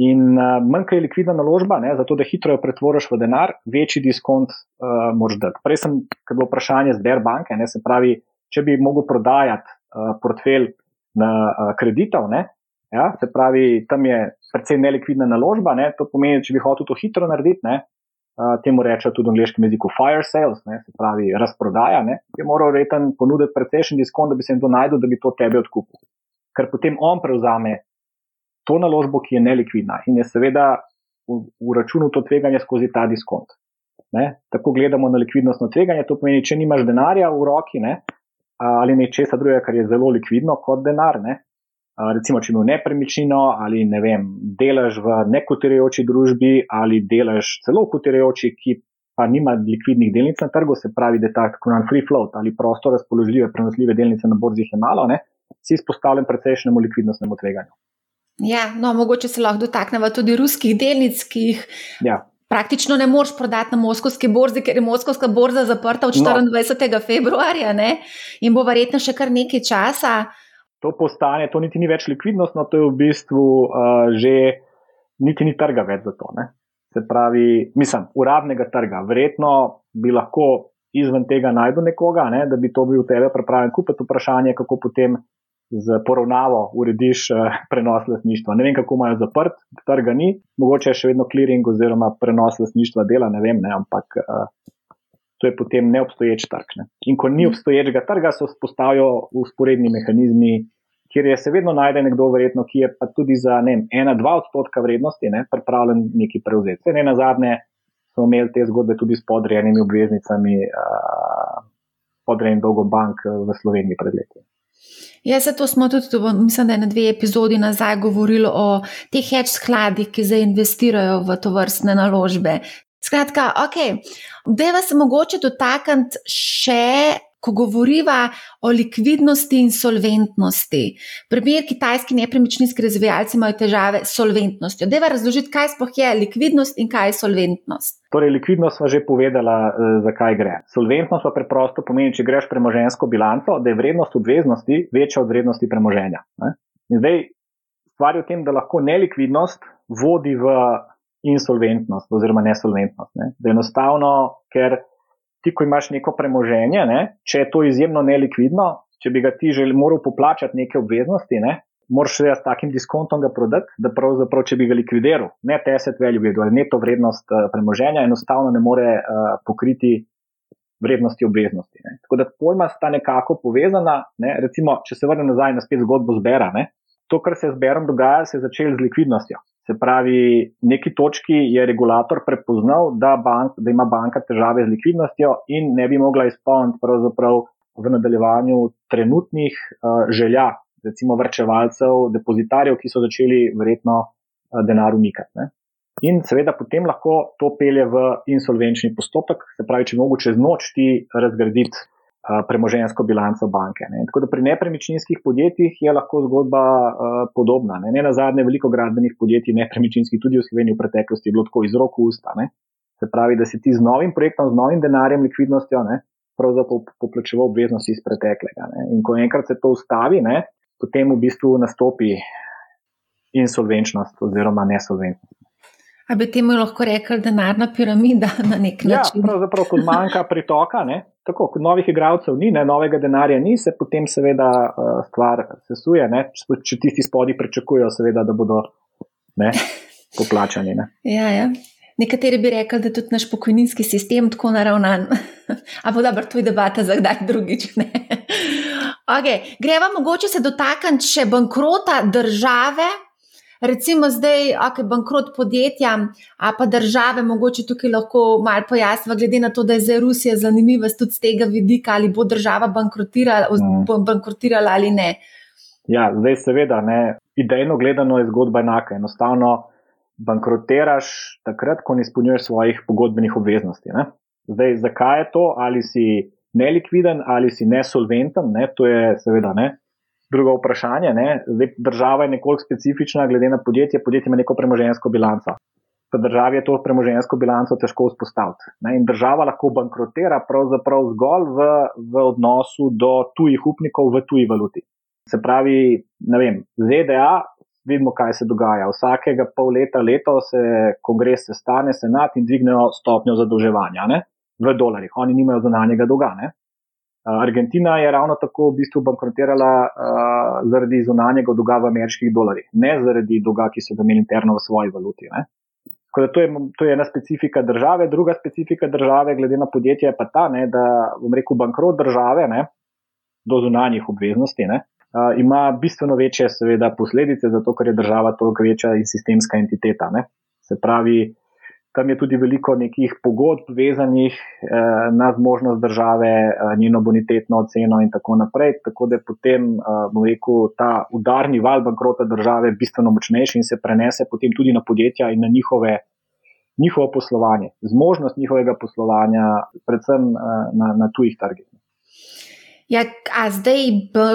In uh, manj, kaj je likvidna naložba, ne, zato da hitro jo pretvoriš v denar, večji diskont uh, moraš dati. Prej sem, ker je bilo vprašanje zber banke, ne, se pravi, če bi mogel prodajati uh, portfelj na uh, kreditov. Ne? Ja, se pravi, tam je precej nelikvidna naložba, ne? to pomeni, če bi hotel to hitro narediti, ne? Uh, temu rečejo tudi v angliškem jeziku fire sales, ne? se pravi razprodaja, ne? bi moral reten ponuditi precejšen diskont, da bi se to najdel, da bi to tebe odkupil. Ker potem on prevzame to naložbo, ki je nelikvidna in je seveda v, v računu to tveganje skozi ta diskont. Ne? Tako gledamo na likvidnostno tveganje, to pomeni, če nimaš denarja v roki, ne? Ali nečesa drugega, kar je zelo likvidno kot denar. Ne? Recimo, če imaš nepremičnino ali ne vem, delaš v nekotirajoči družbi ali delaš celo v kotirajoči, ki pa nima likvidnih delnic na trgu, se pravi, da je tako imenovan free float ali prosto razpoložljive, prenosljive delnice na borzi je malo, ne? si izpostavljen precejšnjemu likvidnostnemu tveganju. Ja, no, mogoče se lahko dotaknemo tudi ruskih delnic, ki jih ja praktično ne moreš prodati na moskovski borzi, ker je moskovska borza zaprta od 24. No. februarja ne? in bo verjetno še kar nekaj časa. To postane, to niti ni več likvidnostno, to je v bistvu uh, že niti ni trga več za to. Ne? Se pravi, mislim, uradnega trga. Verjetno bi lahko izven tega najdel nekoga, ne, da bi to bil tebe pripravljen kupiti. Vprašanje je, kako potem z poravnavo urediš uh, prenos lasništva. Ne vem, kako imajo zaprt, trga ni, mogoče je še vedno clearing oziroma prenos lasništva dela, ne vem, ne, ampak uh, to je potem neobstoječ trg. Ne. In ko ni obstoječega trga, se vzpostavijo usporedni mehanizmi, kjer je se vedno najde nekdo, verjetno, ki je pa tudi za ena, dva odstotka vrednosti ne, pripravljen nekaj prevzeti. Se ne na zadnje smo imeli te zgodbe tudi s podrejenimi obveznicami, uh, podrejenim dolgom bank v Sloveniji pred leti. Ja, zato smo tudi, mislim, da je na dve epizodi nazaj govorili o teh hedge skladih, ki zdaj investirajo v to vrstne naložbe. Skratka, ok, da vas mogoče dotakniti še ko govoriva o likvidnosti in solventnosti. Primer kitajski nepremičninski razvijalci imajo težave s solventnostjo. Deva razložiti, kaj sploh je likvidnost in kaj je solventnost. Torej, likvidnost smo že povedala, eh, zakaj gre. Solventnost pa preprosto pomeni, če greš premožensko bilanco, da je vrednost obveznosti večja od vrednosti premoženja. Ne? In zdaj stvar je v tem, da lahko nelikvidnost vodi v insolventnost oziroma nesolventnost. Ne? Da enostavno, ker ti, ko imaš neko premoženje, ne, če je to izjemno nelikvidno, če bi ga ti že moral poplačati neke obveznosti, ne, moraš se s takim diskontom ga prodati, da pravzaprav, če bi ga likvidiral, ne teset value, ali neto vrednost uh, premoženja, enostavno ne more uh, pokriti vrednosti obveznosti. Ne. Tako da pojma sta nekako povezana. Ne. Recimo, če se vrnem nazaj na spet zgodbo zbera, ne. to, kar se z zberom dogaja, se je začelo z likvidnostjo. Se pravi, v neki točki je regulator prepoznal, da, bank, da ima banka težave z likvidnostjo in ne bi mogla izpolniti v nadaljevanju trenutnih uh, želja, recimo vrčevalcev, depozitarjev, ki so začeli verjetno uh, denar umikati. Ne. In seveda potem lahko to pelje v insolvenčni postopek, se pravi, če mogoče z noč ti razgraditi premoženjsko bilanco banke. Ne. Tako da pri nepremičninskih podjetjih je lahko zgodba uh, podobna. Ne. ne na zadnje, veliko gradbenih podjetij, nepremičninskih, tudi v Sloveniji v preteklosti, je bilo tako iz roko v usta. Ne. Se pravi, da si ti z novim projektom, z novim denarjem, likvidnostjo, ne, pravzaprav poplačeval obveznosti iz preteklega. Ne. In ko enkrat se to ustavi, ne, potem v bistvu nastopi insolvenčnost oziroma nesolventnost. A bi temu lahko rekel denarna piramida na nek ja, način? Ja, pravzaprav, ko manjka pritoka, ne, tako kot novih igralcev ni, ne, novega denarja ni, se potem seveda uh, stvar sesuje. Ne, če tisti spodaj pričakujejo, seveda, da bodo ne, poplačani. Ne. Ja, ja. Nekateri bi rekli, da je tudi naš pokojninski sistem tako naravnan. Ampak dobro, to je debata za kdaj drugič. Okay. Greva mogoče se dotakniti še bankrota države, recimo zdaj, ok, bankrot podjetja, a pa države, mogoče tukaj lahko malo pojasnimo, glede na to, da je zdaj Rusija zanimiva tudi z tega vidika, ali bo država bankrotirala, mm. bankrotirala ali ne. Ja, zdaj seveda, ne, idejno gledano je zgodba enaka. Enostavno bankrotiraš takrat, ko ne izpolnjuješ svojih pogodbenih obveznosti. Ne. Zdaj, zakaj je to, ali si nelikviden ali si nesolventen, ne, to je seveda ne, drugo vprašanje. Zdaj, država je nekoliko specifična, glede na podjetje. Podjetje ima neko premoženjsko bilanco. V državi je to premoženjsko bilanco težko vzpostaviti. Ne? In država lahko bankrotira pravzaprav zgolj v, v odnosu do tujih upnikov v tuji valuti. Se pravi, ne vem, ZDA, vidimo, kaj se dogaja. Vsakega pol leta, leto se kongres sestane, senat in dvignejo stopnjo zadolževanja ne? v dolarjih. Oni nimajo zunanjega dolga. Argentina je ravno tako v bistvu bankrotirala uh, zaradi zunanjega dolga v ameriških dolarjih, ne zaradi dolga, ki so ga imeli interno v svoji valuti. To je, to je ena specifika države, druga specifika države, glede na podjetje, je pa ta, ne, da bom rekel, bankrot države ne, do zunanjih obveznosti ne, uh, ima bistveno večje, seveda, posledice, zato ker je država toliko večja in sistemska entiteta. Ne. Se pravi, Tam je tudi veliko nekih pogodb vezanih eh, na zmožnost države, eh, njeno bonitetno oceno in tako naprej. Tako da je potem, eh, bom rekel, ta udarni val bankrota države bistveno močnejši in se prenese potem tudi na podjetja in na njihove, njihovo poslovanje, zmožnost njihovega poslovanja, predvsem eh, na, na tujih trgih. Ja, a zdaj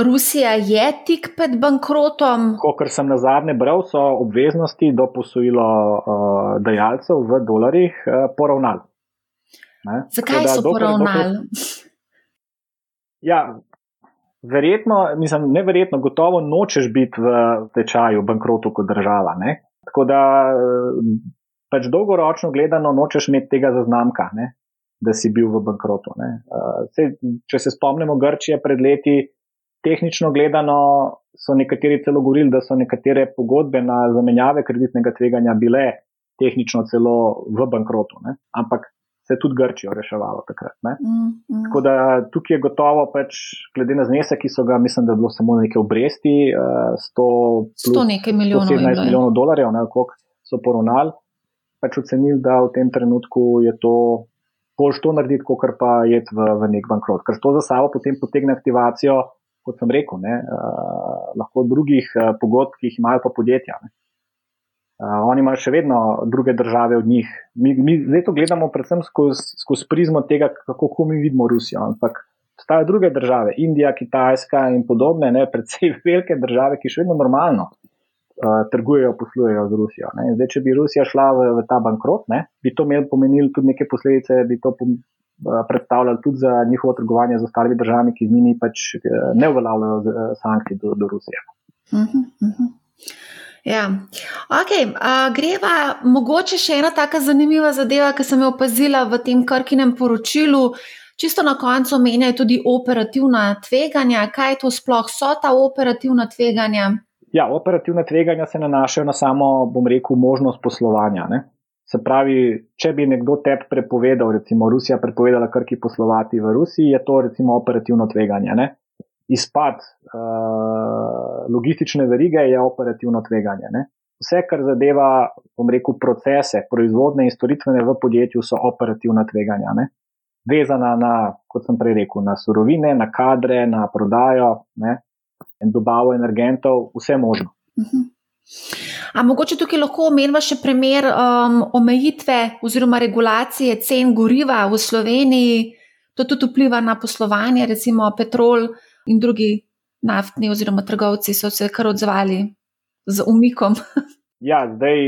Rusija je tik pred bankrotom? Kot sem na zadnje bral, so obveznosti do posojilo uh, dajalcev v dolarjih uh, poravnali. Ne? Zakaj da, so poravnali? Ja, verjetno, mislim, neverjetno, gotovo nočeš biti v tečaju bankrotu kot država. Ne? Tako da pač dolgoročno gledano nočeš imeti tega zaznamka. Ne? Da si bil v bankrotu. Uh, če se spomnimo Grčije pred leti, tehnično gledano so nekateri celo govorili, da so nekatere pogodbe na zamenjave kreditnega tveganja bile tehnično celo v bankrotu. Ne? Ampak se je tudi Grčijo reševalo takrat. Mm, mm. Tako da tukaj je gotovo, pač, glede na znesek, ki so ga, mislim, da je bilo samo nekaj obresti, uh, 100, 100 nekaj milijonov, 17 milijonov dolarjev, ne, koliko so poravnali, pač ocenili, da v tem trenutku je to bolj to narediti, kot pa je v, v nek bankrot. Ker to za sabo potem potegne aktivacijo, kot sem rekel, ne, uh, lahko drugih uh, pogodb, ki jih imajo pa podjetja. Uh, oni imajo še vedno druge države od njih. Mi, mi zdaj to gledamo predvsem skozi skoz prizmo tega, kako mi vidimo Rusijo. Ampak obstajajo druge države, Indija, Kitajska in podobne, ne, predvsej velike države, ki še vedno normalno uh, trgujejo, poslujejo z Rusijo. Zdaj, če bi Rusija šla v, v ta bankrot, ne, bi to pomenilo tudi neke posledice, bi to pom, uh, predstavljalo tudi za njihovo trgovanje z ostalimi državami, ki z njimi pač uh, ne uveljavljajo uh, sankcij do, do Rusije. Uh -huh, uh -huh. Ja. Okay, uh, greva mogoče še ena tako zanimiva zadeva, ki sem jo opazila v tem krkinem poročilu. Čisto na koncu omenjajo tudi operativna tveganja. Kaj to sploh so ta operativna tveganja? Ja, operativna tveganja se nanašajo na samo, bom rekel, možnost poslovanja. Ne? Se pravi, če bi nekdo tep prepovedal, recimo Rusija prepovedala krki poslovati v Rusiji, je to recimo operativno tveganje. Ne? izpad uh, logistične verige je operativno tveganje. Ne? Vse, kar zadeva, bom rekel, procese, proizvodne in storitvene v podjetju, so operativna tveganja. Ne? Vezana na, kot sem prej rekel, na surovine, na kadre, na prodajo ne? In dobavo energentov, vse možno. Mhm. -huh. A mogoče tukaj lahko omenjamo še primer um, omejitve oziroma regulacije cen goriva v Sloveniji, to tudi vpliva na poslovanje, recimo petrol, in drugi naftni oziroma trgovci so se kar odzvali z umikom. Ja, zdaj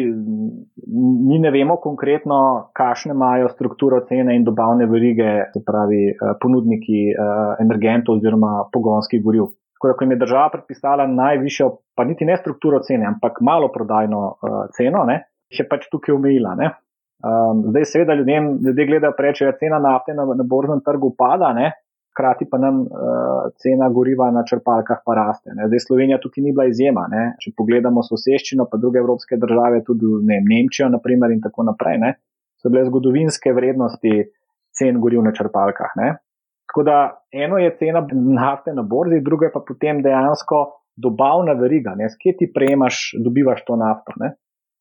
mi ne vemo konkretno, kakšne imajo strukturo cene in dobavne verige, se pravi eh, ponudniki eh, energentov oziroma pogonskih goriv. Tako da, ko jim je država predpisala najvišjo, pa niti ne strukturo cene, ampak malo prodajno uh, ceno, ne, je pač tukaj omejila. Um, zdaj, seveda, ljudem, ljudje gledajo preče, da cena nafte na, na borznem trgu pada, ne, hkrati pa nam uh, cena goriva na črpalkah pa raste. Ne. Zdaj Slovenija tukaj ni bila izjema. Ne. Če pogledamo soseščino, pa druge evropske države, tudi ne, Nemčijo naprimer, in tako naprej, ne, so bile zgodovinske vrednosti cen goriv na črpalkah. Ne. Tako da eno je cena nafte na borzi, drugo je pa potem dejansko dobavna veriga, ne, kje ti prejemaš, dobivaš to nafto. Ne.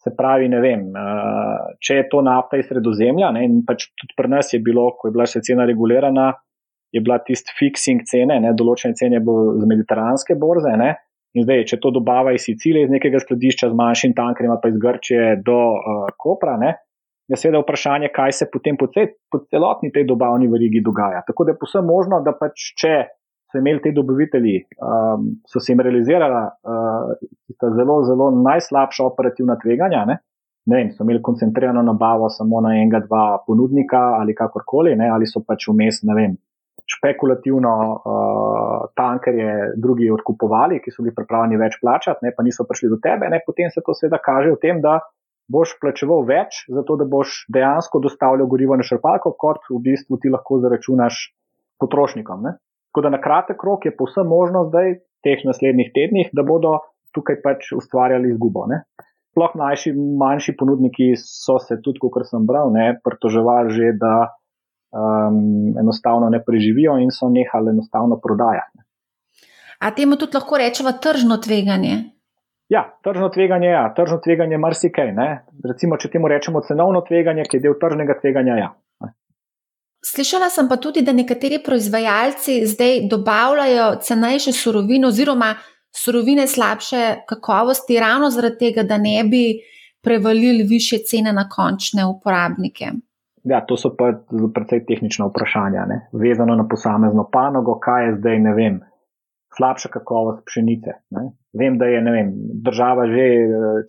Se pravi, ne vem, uh, če je to nafta iz sredozemlja, ne, in pač tudi pri nas je bilo, ko je bila še cena regulirana, je bila tisti fixing cene, ne, določene cene bo z mediteranske borze. Ne, in zdaj, če to dobava iz Sicilije, iz nekega skladišča z manjšim tankerjem, pa iz Grčije do uh, Kopra, ne, je seveda vprašanje, kaj se potem po, cel, po celotni tej dobavni verigi dogaja. Tako da je posebno možno, da pač če. So imeli ti dobavitelji, um, so se jim realizirala uh, zelo, zelo najslabša operativna tveganja. Ne? Ne vem, so imeli koncentrirano nabavo samo na enega, dva ponudnika ali kakorkoli, ne? ali so pač vmes, ne vem, špekulativno uh, tankerje drugi odkupovali, ki so bili pripravljeni več plačati, ne, pa niso prišli do tebe, ne, potem se to seveda kaže v tem, da boš plačeval več, zato da boš dejansko dostavljal gorivo na šrpalko, kot v bistvu ti lahko zaračunaš potrošnikom. Ne. Tako da na kratek rok je povsem možno zdaj, teh naslednjih tednih, da bodo tukaj pač ustvarjali izgubo. Ne. Sploh manjši, manjši ponudniki so se tudi, kot sem bral, pritoževali že, da um, enostavno ne preživijo in so nehali enostavno prodajati. A temu tudi lahko rečemo tržno tveganje? Ja, tržno tveganje je, ja. tržno tveganje je marsikaj. Ne? Recimo, če temu rečemo cenovno tveganje, ki je del tržnega tveganja. Ja. Slišala sem pa tudi, da nekateri proizvajalci zdaj dobavljajo cenejše surovine oziroma surovine slabše kakovosti, ravno zaradi tega, da ne bi prevalili više cene na končne uporabnike. Ja, to so pa precej tehnična vprašanja, ne? vezano na posamezno panogo, kaj je zdaj, ne vem, slabša kakovost pšenice. Ne? Vem, da je vem, država že,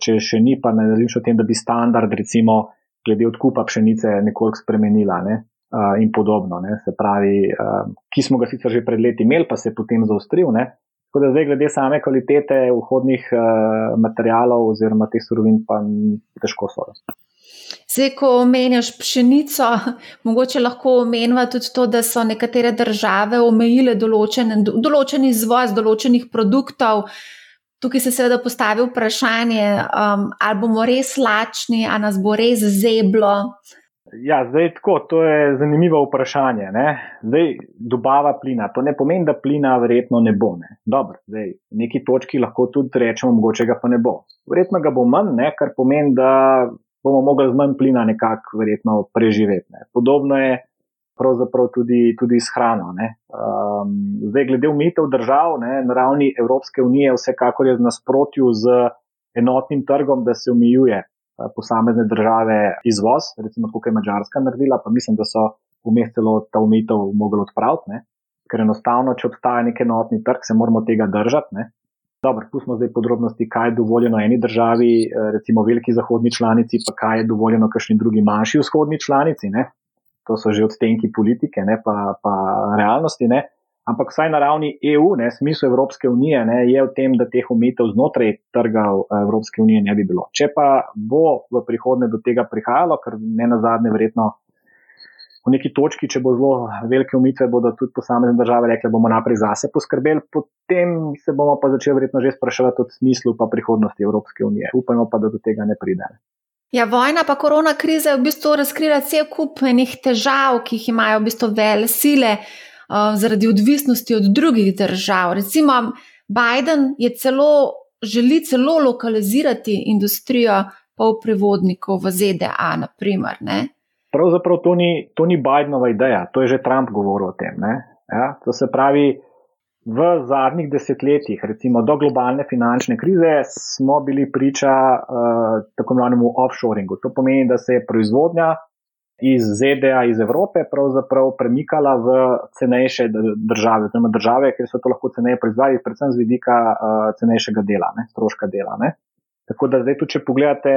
če še ni, pa ne razmišlja o tem, da bi standard, recimo, glede odkupa pšenice nekoliko spremenila ne? uh, in podobno. Ne? Se pravi, uh, ki smo ga sicer že pred leti imeli, pa se je potem zaostril. Ne? Tako da zdaj, glede same kvalitete vhodnih uh, materijalov oziroma teh surovin, pa težko so. Zdaj, ko omenjaš pšenico, mogoče lahko omenjava tudi to, da so nekatere države omejile določen, določen izvoz določenih produktov. Tukaj se seveda postavi vprašanje, um, ali bomo res lačni, ali nas bo res zeblo. Ja, zdaj tako, to je zanimivo vprašanje. Ne? Zdaj, dobava plina, to ne pomeni, da plina verjetno ne bo. Ne? Dobro, zdaj, neki točki lahko tudi rečemo, mogoče ga pa ne bo. Verjetno ga bo manj, ne? kar pomeni, da bomo mogli z manj plina nekako verjetno preživeti. Ne? Podobno je pravzaprav tudi, tudi s hrano. Um, zdaj, glede umitev držav ne? na ravni Evropske unije, vsekakor je v nasprotju z enotnim trgom, da se omejuje Eh, posamezne države izvoz, recimo kot je Mačarska naredila, pa mislim, da so vmes celo ta umitev mogli odpraviti, ne? ker enostavno, če obstaja nek enotni trg, se moramo tega držati. Ne? Dobro, pustimo zdaj podrobnosti, kaj je dovoljeno eni državi, eh, recimo veliki zahodni članici, pa kaj je dovoljeno kakšni drugi manjši vzhodni članici. Ne? To so že odstenki politike, ne? pa, pa realnosti. Ne? Ampak vsaj na ravni EU, ne, smisel Evropske unije, ne, je v tem, da teh omitev znotraj trga eh, Evropske unije ne bi bilo. Če pa bo v prihodnje do tega prihajalo, ker ne na zadnje, verjetno v neki točki, če bo zelo velike omitve, bodo tudi posamezne države rekle, bomo naprej zase poskrbeli, potem se bomo pa začeli verjetno že spraševati o smislu pa prihodnosti Evropske unije. Upamo pa, da do tega ne pride. Ja, vojna pa korona kriza je v bistvu razkrila cel kup enih težav, ki jih imajo v bistvu vele sile. Uh, zaradi odvisnosti od drugih držav. Recimo, Biden je celo, želi celo lokalizirati industrijo polprevodnikov v ZDA. Naprimer, Pravzaprav to ni, to ni Bidenova ideja, to je že Trump govoril o tem. Ja, to se pravi, v zadnjih desetletjih, recimo do globalne finančne krize, smo bili priča uh, tako imenovanemu offshoringu. To pomeni, da se je proizvodnja iz ZDA, iz Evrope, pravzaprav premikala v cenejše države, oziroma države, kjer so to lahko ceneje proizvajali, predvsem z vidika uh, cenejšega dela, ne, stroška dela. Ne. Tako da zdaj, tudi, če pogledate,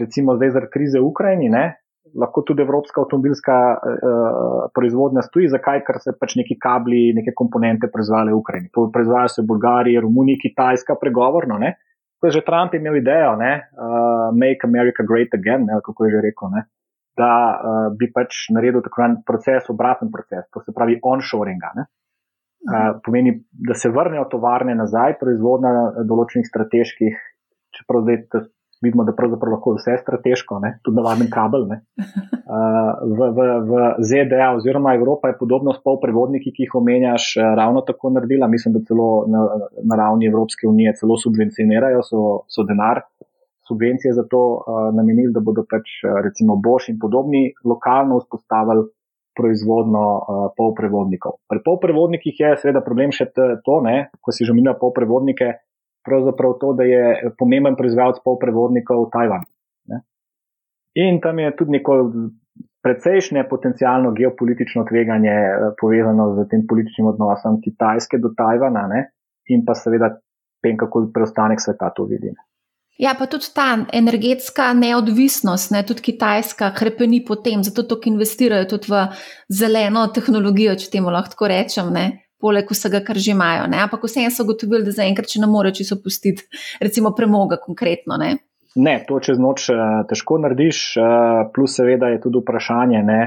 recimo zdaj zaradi krize v Ukrajini, ne, lahko tudi evropska avtomobilska uh, proizvodnja stoji. Zakaj? Ker se pač neki kabli, neke komponente proizvajajo v Ukrajini. Proizvajajo se v Bolgariji, Romuniji, Kitajska, pregovorno. Ne. To je že Trump imel idejo, ne, uh, Make America Great Again, ne, kako je že rekel. Ne da uh, bi pač naredil tako en proces, obraten proces, to se pravi onshoringa. Uh, pomeni, da se vrnejo tovarne nazaj, proizvodnja določenih strateških, čeprav zdaj vidimo, da pravzaprav lahko vse strateško, ne? tudi navaden kabel. Uh, v, v, v ZDA oziroma Evropa je podobno s polprevodniki, ki jih omenjaš, ravno tako naredila. Mislim, da celo na, na ravni Evropske unije celo subvencionirajo, so, so denar subvencije za to uh, namenili, da bodo pač recimo Bosch in podobni lokalno vzpostavili proizvodno uh, polprevodnikov. Pri polprevodnikih je seveda problem še to, ne, ko si že omenil polprevodnike, pravzaprav to, da je pomemben proizvajalec polprevodnikov Tajvan. Ne. In tam je tudi neko precejšnje potencijalno geopolitično tveganje povezano z tem političnim odnosom Kitajske do Tajvana ne, in pa seveda tem, kako preostanek sveta to vidi. Ne. Ja, pa tudi ta energetska neodvisnost, ne, tudi Kitajska, krepeni po tem, zato tako investirajo tudi v zeleno tehnologijo, če temu lahko rečem, ne, poleg vsega, kar že imajo. Ne. Ampak vseeno so gotovili, da zaenkrat ne morejo čisto pustiti, recimo, premoga konkretno. Ne. ne, to čez noč uh, težko narediš, uh, plus seveda je tudi vprašanje. Ne,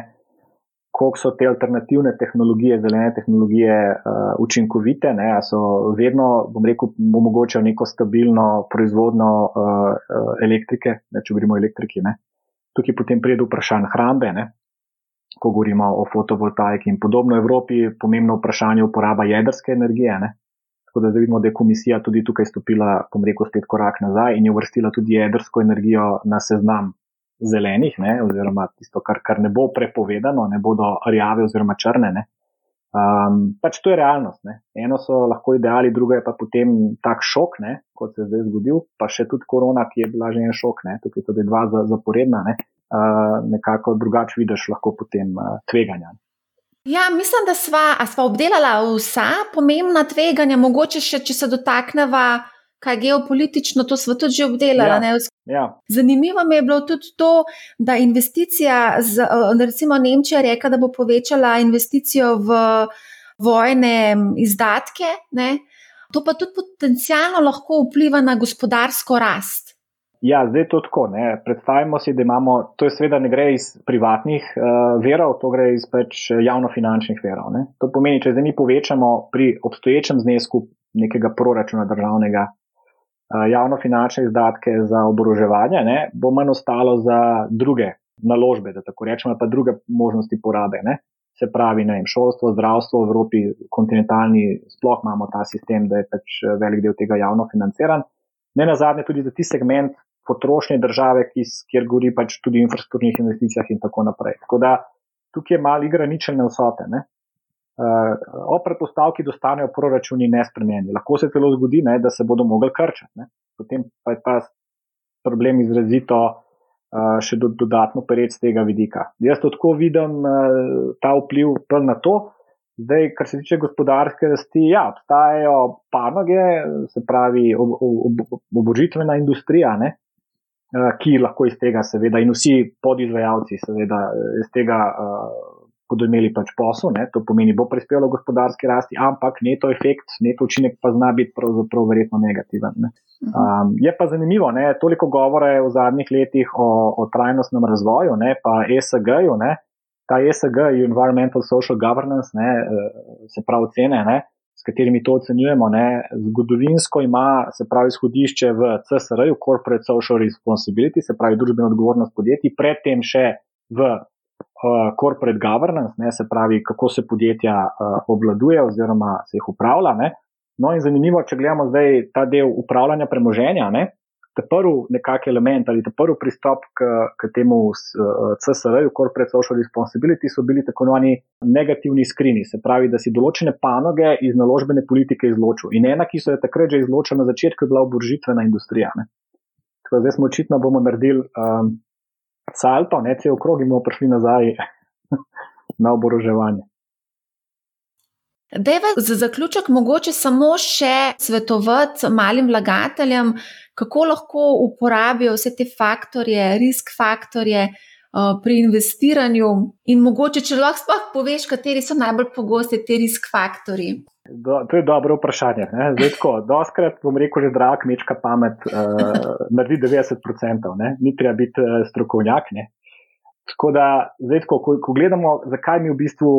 koliko so te alternativne tehnologije, zelene tehnologije uh, učinkovite, ne, so vedno, bom rekel, omogočajo neko stabilno proizvodno uh, elektrike, ne, če govorimo o elektriki. Ne. Tukaj potem pride vprašanje hrambe, ne, ko govorimo o fotovoltaiki in podobno. V Evropi pomembno vprašanje uporaba jedrske energije. Ne. Tako da vidimo, da je komisija tudi tukaj stopila, bom rekel, spet korak nazaj in je uvrstila tudi jedrsko energijo na seznam zelenih, ne, oziroma tisto, kar, kar ne bo prepovedano, ne bodo rjave oziroma črne. Ne. Um, pač to je realnost. Ne. Eno so lahko ideali, drugo je pa potem tak šok, ne, kot se je zdaj zgodil, pa še tudi korona, ki je bila že en šok, ne. tukaj so dva zaporedna, ne. Nekako drugače vidiš lahko potem tveganja. Ja, mislim, da sva, sva obdelala vsa pomembna tveganja, mogoče še, če se dotakneva kaj geopolitično, to smo tudi že obdelali. Ja, ja. Zanimivo mi je bilo tudi to, da investicija, z, recimo Nemčija, reka, da bo povečala investicijo v vojne izdatke, ne? to pa tudi potencialno lahko vpliva na gospodarsko rast. Ja, zdaj je to tako. Ne. Predstavimo si, da imamo, to je seveda ne gre iz privatnih uh, verov, to gre iz pač javnofinančnih verov. Ne. To pomeni, če zdaj mi povečamo pri obstoječem znesku nekega proračuna državnega javnofinančne izdatke za oboroževanje, ne, bo manj ostalo za druge naložbe, da tako rečemo, pa druge možnosti porabe. Ne? Se pravi, ne vem, šolstvo, zdravstvo v Evropi, kontinentalni, sploh imamo ta sistem, da je pač velik del tega javno financiran. Ne na zadnje tudi za ti segment potrošnje države, ki, kjer govori pač tudi o infrastrukturnih investicijah in tako naprej. Tako da tukaj je malo igra ničelne vsote. Ne? Uh, o predpostavki, da ostanejo proračuni nespremenjeni. Lahko se celo zgodi, ne, da se bodo mogli krčati. Ne? Potem pa je ta problem izrazito uh, še do, dodatno pereč z tega vidika. Jaz to tako vidim, uh, ta vpliv na to. Zdaj, kar se tiče gospodarske rasti, ja, obstajajo panoge, se pravi ob, ob, ob, obožitvena industrija, ne, Eh, ki lahko iz tega, seveda, in vsi podizvajalci, seveda, iz tega uh, bodo imeli pač posel, ne? to pomeni, bo prispevalo gospodarski rasti, ampak neto efekt, neto učinek pa zna biti pravzaprav verjetno negativen. Ne? Um, je pa zanimivo, ne? toliko govora je v zadnjih letih o, o trajnostnem razvoju, ne? pa ESG-ju, ta ESG, Environmental Social Governance, ne? Eh, se pravi cene. Ne? S katerimi to ocenjujemo, ne, zgodovinsko ima, se pravi, izhodišče v CSR-ju, Corporate Social Responsibility, se pravi, družbeno odgovornost podjetij, predtem še v uh, Corporate Governance, ne, se pravi, kako se podjetja uh, obvladuje oziroma se jih upravlja. Ne. No, in zanimivo, če gledamo zdaj ta del upravljanja premoženja, ne, ta prvi nekakšen element ali ta prvi pristop k, k temu eh, CSR-ju, Corporate Social Responsibility, so bili tako imenovani negativni skrini, se pravi, da si določene panoge iz naložbene politike izločil. In ena, ki so jo takrat že izločili na začetku, je bila obožitvena industrija. Tako, zdaj smo očitno bomo naredili um, salto, ne cel krog in bomo prišli nazaj na oboroževanje. Dejva za zaključek mogoče samo še svetovati malim vlagateljem, kako lahko uporabijo vse te faktorje, risk faktorje uh, pri investiranju in mogoče, če lahko sploh poveš, kateri so najbolj pogosti ti risk faktori. Do, to je dobro vprašanje. Zdaj, tako, doskrat bom rekel, že zdrava kmečka pamet uh, naredi 90%, ne? ni treba biti uh, strokovnjak. Ne? Tako da, zdaj, ko, ko gledamo, zakaj mi v bistvu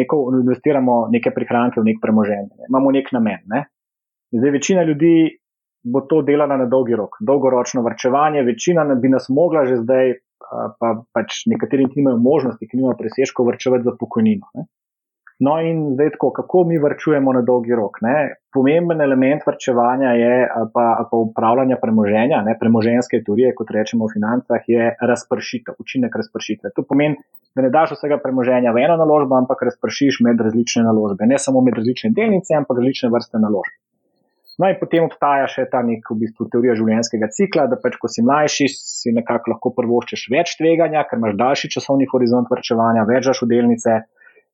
neko, investiramo neke prihranke v nek premoženje, ne? imamo nek namen. Ne? Zdaj, večina ljudi bo to delala na dolgi rok, dolgoročno vrčevanje, večina bi nas mogla že zdaj, pa pač nekateri nimajo možnosti, ki nimajo presežkov vrčevati za pokojnino. Ne? No, in zdaj, tako, kako mi vrčujemo na dolgi rok? Ne? Pomemben element vrčevanja je, pa, pa upravljanja premoženja, ne? premoženske teorije, kot rečemo v financah, je razpršitev, učinek razpršitve. To pomeni, da ne daš vsega premoženja v eno naložbo, ampak razpršiš med različne naložbe. Ne samo med različne delnice, ampak različne vrste naložb. No, in potem obstaja še ta nek v bistvu teorija življenjskega cikla, da pač, ko si mlajši, si nekako lahko prvoščeš več tveganja, ker imaš daljši časovni horizont vrčevanja, več žaš v delnice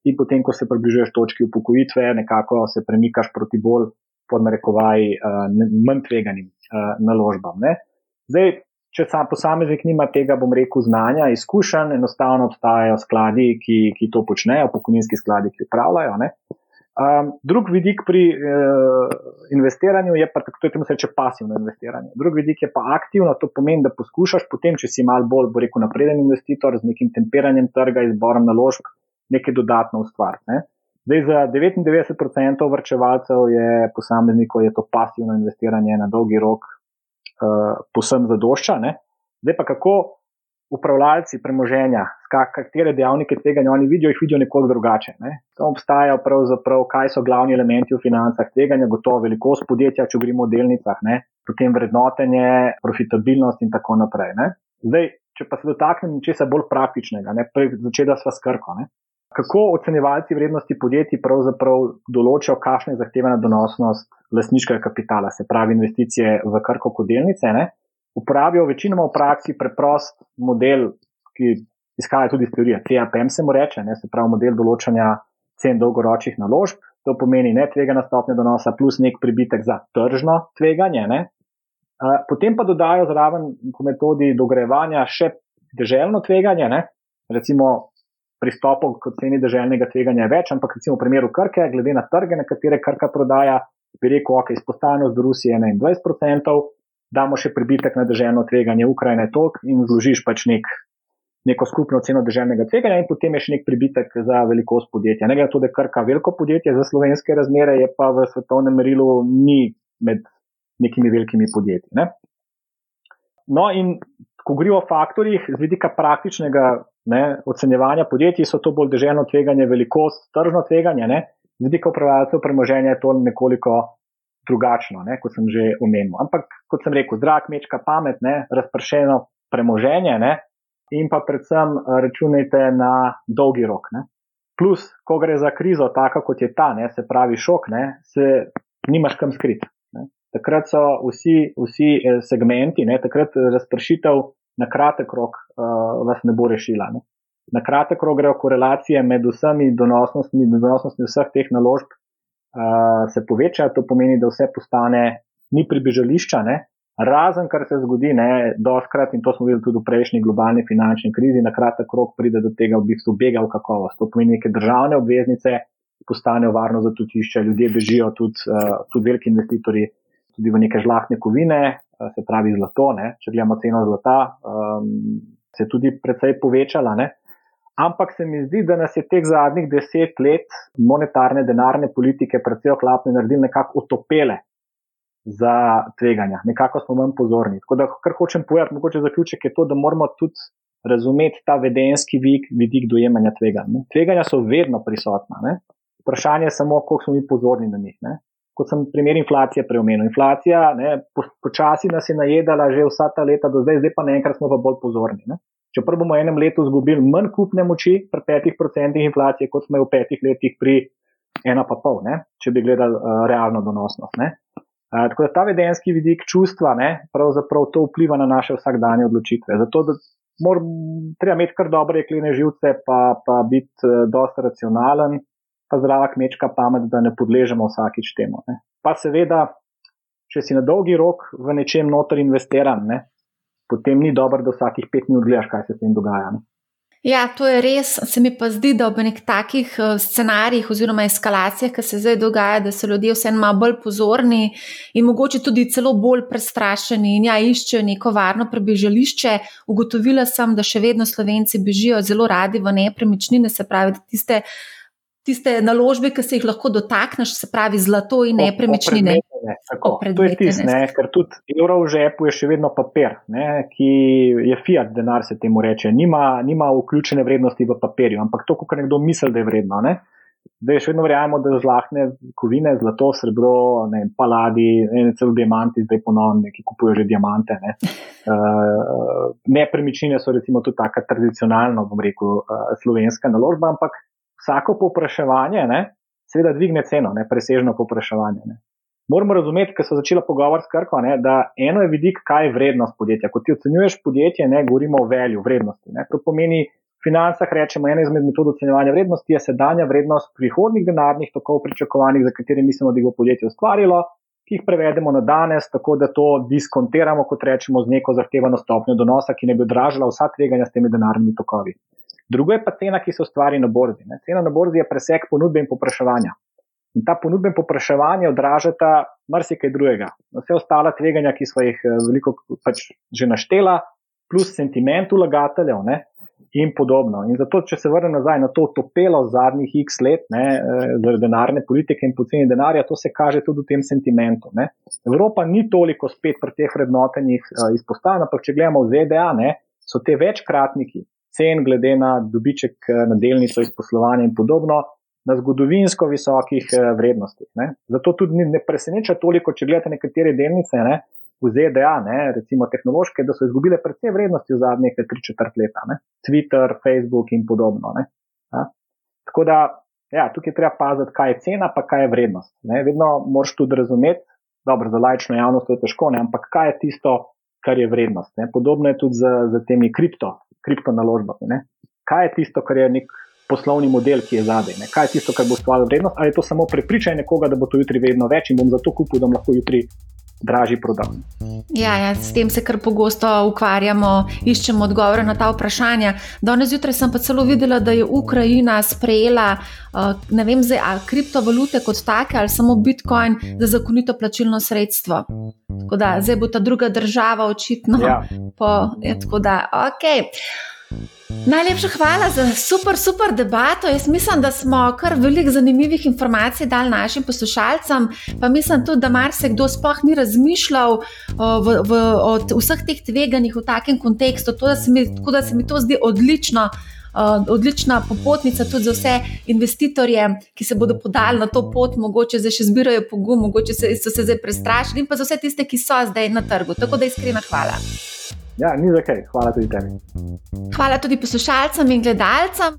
in potem, ko se približuješ točki upokojitve, nekako se premikaš proti bolj podnarekovaj uh, manj tveganim uh, naložbam. Ne? Zdaj, če sam posameznik nima tega, bom rekel, znanja, izkušenj, enostavno obstajajo skladi, ki, ki to počnejo, pokojninski skladi, ki upravljajo. Um, drug vidik pri uh, investiranju je pa tako, da se reče pasivno investiranje. Drug vidik je pa aktivno, to pomeni, da poskušaš potem, če si mal bolj, bo rekel, napreden investitor z nekim temperanjem trga, izborom naložb, nekaj dodatno ustvariti. Ne? Zdaj, za 99% vrčevalcev je posameznikov je to pasivno investiranje na dolgi rok uh, posem zadošča. Ne? Zdaj pa kako upravljalci premoženja, katere dejavnike tveganja oni vidijo, jih vidijo nekoliko drugače. Ne? Tam obstajajo pravzaprav, kaj so glavni elementi v financah tveganja, gotovo velikost podjetja, če govorimo o delnicah, ne? potem vrednotenje, profitabilnost in tako naprej. Ne? Zdaj, če pa se dotaknem česa bolj praktičnega, začela sva skrko. Ne? Kako ocenjevalci vrednosti podjetij pravzaprav določajo, kakšna je zahtevana donosnost lasniškega kapitala, se pravi investicije v krko kot delnice? Ne? uporabijo večinoma v praksi preprost model, ki izhaja tudi iz teorije CAPM, se mu reče, ne, se pravi model določanja cen dolgoročnih naložb. To pomeni ne tvegana stopnja donosa plus nek pribitek za tržno tveganje. Ne. Potem pa dodajo zraven po metodi dogrevanja še deželno tveganje, ne. recimo pristopov k ceni deželnega tveganja je več, ampak recimo v primeru Krke, glede na trge, na katere Krka prodaja, bi rekel, ok, izpostavljenost do Rusije je 21%, damo še pribitek na državno tveganje Ukrajine tok in zložiš pač nek, neko skupno ceno državnega tveganja in potem je še nek pribitek za velikost podjetja. Ne glede na to, da je krka veliko podjetje za slovenske razmere, je pa v svetovnem merilu ni med nekimi velikimi podjetji. Ne? No in ko govorimo o faktorjih z vidika praktičnega ne, ocenjevanja podjetij, so to bolj deželno tveganje, velikost, tržno tveganje, ne, z vidika upravljalcev premoženja je to nekoliko drugačno, ne, kot sem že omenil. Ampak, kot sem rekel, zrak, mečka, pamet, ne, razpršeno premoženje ne, in pa predvsem računajte na dolgi rok. Ne. Plus, ko gre za krizo, tako kot je ta, ne, se pravi šok, ne, se nimaš kam skriti. Takrat so vsi, vsi eh, segmenti, ne, takrat razpršitev na kratek rok uh, vas ne bo rešila. Ne. Na kratek rok grejo korelacije med vsemi donosnostmi, donosnostmi vseh teh naložb uh, se povečajo, to pomeni, da vse postane ni pribežališča, ne. razen kar se zgodi, ne, doskrat in to smo videli tudi v prejšnji globalni finančni krizi, na kratek rok pride do tega v bistvu bega v kakovost. To pomeni neke državne obveznice postanejo varno zatočišče, ljudje bežijo, tudi, uh, tudi veliki investitorji tudi v neke žlahne kovine, se pravi zlato. Ne? Če gledamo ceno zlata, um, se je tudi precej povečala. Ne? Ampak se mi zdi, da nas je teh zadnjih deset let monetarne denarne politike, predvsem oklapne, naredili nekako utopele za tveganja, nekako smo manj pozorni. Tako da, kar hočem povedati, mogoče zaključek je to, da moramo tudi razumeti ta vedenski vidik, vidik dojemanja tveganja. Tveganja so vedno prisotna. Ne? Vprašanje je samo, koliko smo mi pozorni na njih. Ne? Kot sem primer inflacije preomenil. Inflacija počasi po nas je najedala že vsa ta leta do zdaj, zdaj pa naenkrat smo pa bolj pozorni. Ne? Čeprav bomo v enem letu izgubili manj kupne moči pri petih procentih inflacije, kot smo jo v petih letih pri ena pa pol, ne? če bi gledali uh, realno donosnost. Ne? Uh, tako da ta vedenski vidik čustva, ne, pravzaprav to vpliva na naše vsakdanje odločitve. Zato, da mora, treba imeti kar dobre jeklene živce, pa, pa biti uh, dosta racionalen, pa zdrava kmečka pamet, da ne podležemo vsakič temu. Ne. Pa seveda, če si na dolgi rok v nečem noter investiran, ne, potem ni dobro, da vsakih pet minut gledaš, kaj se s tem dogaja. Ne. Ja, to je res. Se mi pa zdi, da ob nek takih eh, scenarijih oziroma eskalacijah, ki se zdaj dogaja, da so ljudje vseeno malo bolj pozorni in mogoče tudi celo bolj prestrašeni in ja, iščejo neko varno prebežališče. Ugotovila sem, da še vedno slovenci bežijo zelo radi v nepremičnine, se pravi, da tiste tiste naložbe, ki se jih lahko dotakneš, se pravi zlato in nepremičnine. To je tisto, ker tudi evro v žepu je še vedno papir, ne, ki je fiat denar, se temu reče. Nima, nima vključene vrednosti v papirju, ampak to, kar nekdo misli, da je vredno. Ne. Da je še vedno verjamemo, da žlahne kovine, zlato, srebro, ne, paladi, ne, celo diamanti, zdaj ponovno, ki kupujejo že diamante. Ne. Uh, nepremičnine so recimo tudi taka tradicionalna, bom rekel, uh, slovenska naložba, ampak vsako popraševanje, ne, seveda, dvigne ceno, ne, presežno popraševanje. Ne. Moramo razumeti, ker so začela pogovor s Krko, ne, da eno je vidik, kaj je vrednost podjetja. Ko ti ocenjuješ podjetje, ne govorimo o velju, vrednosti. Ne. To pomeni, v financah rečemo, ena izmed metod ocenjevanja vrednosti je sedanja vrednost prihodnih denarnih tokov pričakovanih, za katere mislimo, da jih bo podjetje ustvarilo, ki jih prevedemo na danes, tako da to diskontiramo, kot rečemo, z neko zahtevano stopnjo donosa, ki ne bi odražala vsa tveganja s temi denarnimi tokovi. Drugo je pa cena, ki se ustvari na borzi. Ne. Cena na borzi je preseg ponudbe in popraševanja. In ta ponudba in popraševanje odražata marsikaj drugega. Vse ostale tveganja, ki smo jih eh, veliko pač že naštela, plus sentiment vlagateljev ne, in podobno. In zato, če se vrnem nazaj na to topelo zadnjih x let, ne, eh, zaradi denarne politike in poceni denarja, to se kaže tudi v tem sentimentu. Ne. Evropa ni toliko spet pri teh vrednotenjih uh, izpostavljena, ampak če gledamo v ZDA, ne, so te večkratniki, cen, glede na dobiček eh, na delnico iz poslovanja in podobno, na zgodovinsko visokih eh, vrednostih. Ne. Zato tudi ne preseneča toliko, če gledate nekatere delnice ne, v ZDA, ne, recimo tehnološke, da so izgubile predvsej vrednosti v zadnjih 3-4 leta. Ne. Twitter, Facebook in podobno. Ne. Tako da, ja, tukaj treba paziti, kaj je cena, pa kaj je vrednost. Ne. Vedno moraš tudi razumeti, dobro, za lajčno javnost to je težko, ne, ampak kaj je tisto, kar je vrednost. Ne. Podobno je tudi z, z temi kripto kriptonaložbami. Ne? Kaj je tisto, kar je nek poslovni model, ki je zadaj? Ne? Kaj je tisto, kar bo ustvarilo vrednost? Ali je to samo prepričanje nekoga, da bo to jutri vedno več in bom zato kupil, da bom lahko jutri. Dražji prodal. Ja, ja, s tem se kar pogosto ukvarjamo, iščemo odgovore na ta vprašanja. Danes zjutraj sem pa celo videla, da je Ukrajina sprejela uh, ne vem, zdaj, ali kriptovalute kot take ali samo Bitcoin za zakonito plačilno sredstvo. Tako da zdaj bo ta druga država očitno. Ja. Po, je, tako da, ok. Najlepša hvala za super, super debato. Jaz mislim, da smo kar veliko zanimivih informacij dali našim poslušalcem. Pa mislim tudi, da marsikdo sploh ni razmišljal v, v, o vseh teh tveganjih v takem kontekstu. To, da mi, tako da se mi to zdi odlično. Uh, odlična popotnica tudi za vse investitorje, ki se bodo podali na to pot, mogoče zdaj še zbirajo pogum, mogoče se, so se zdaj prestrašili, in pa za vse tiste, ki so zdaj na trgu. Tako da iskrena hvala. Ja, ni za kaj, hvala tudi tebi. Hvala tudi poslušalcem in gledalcem.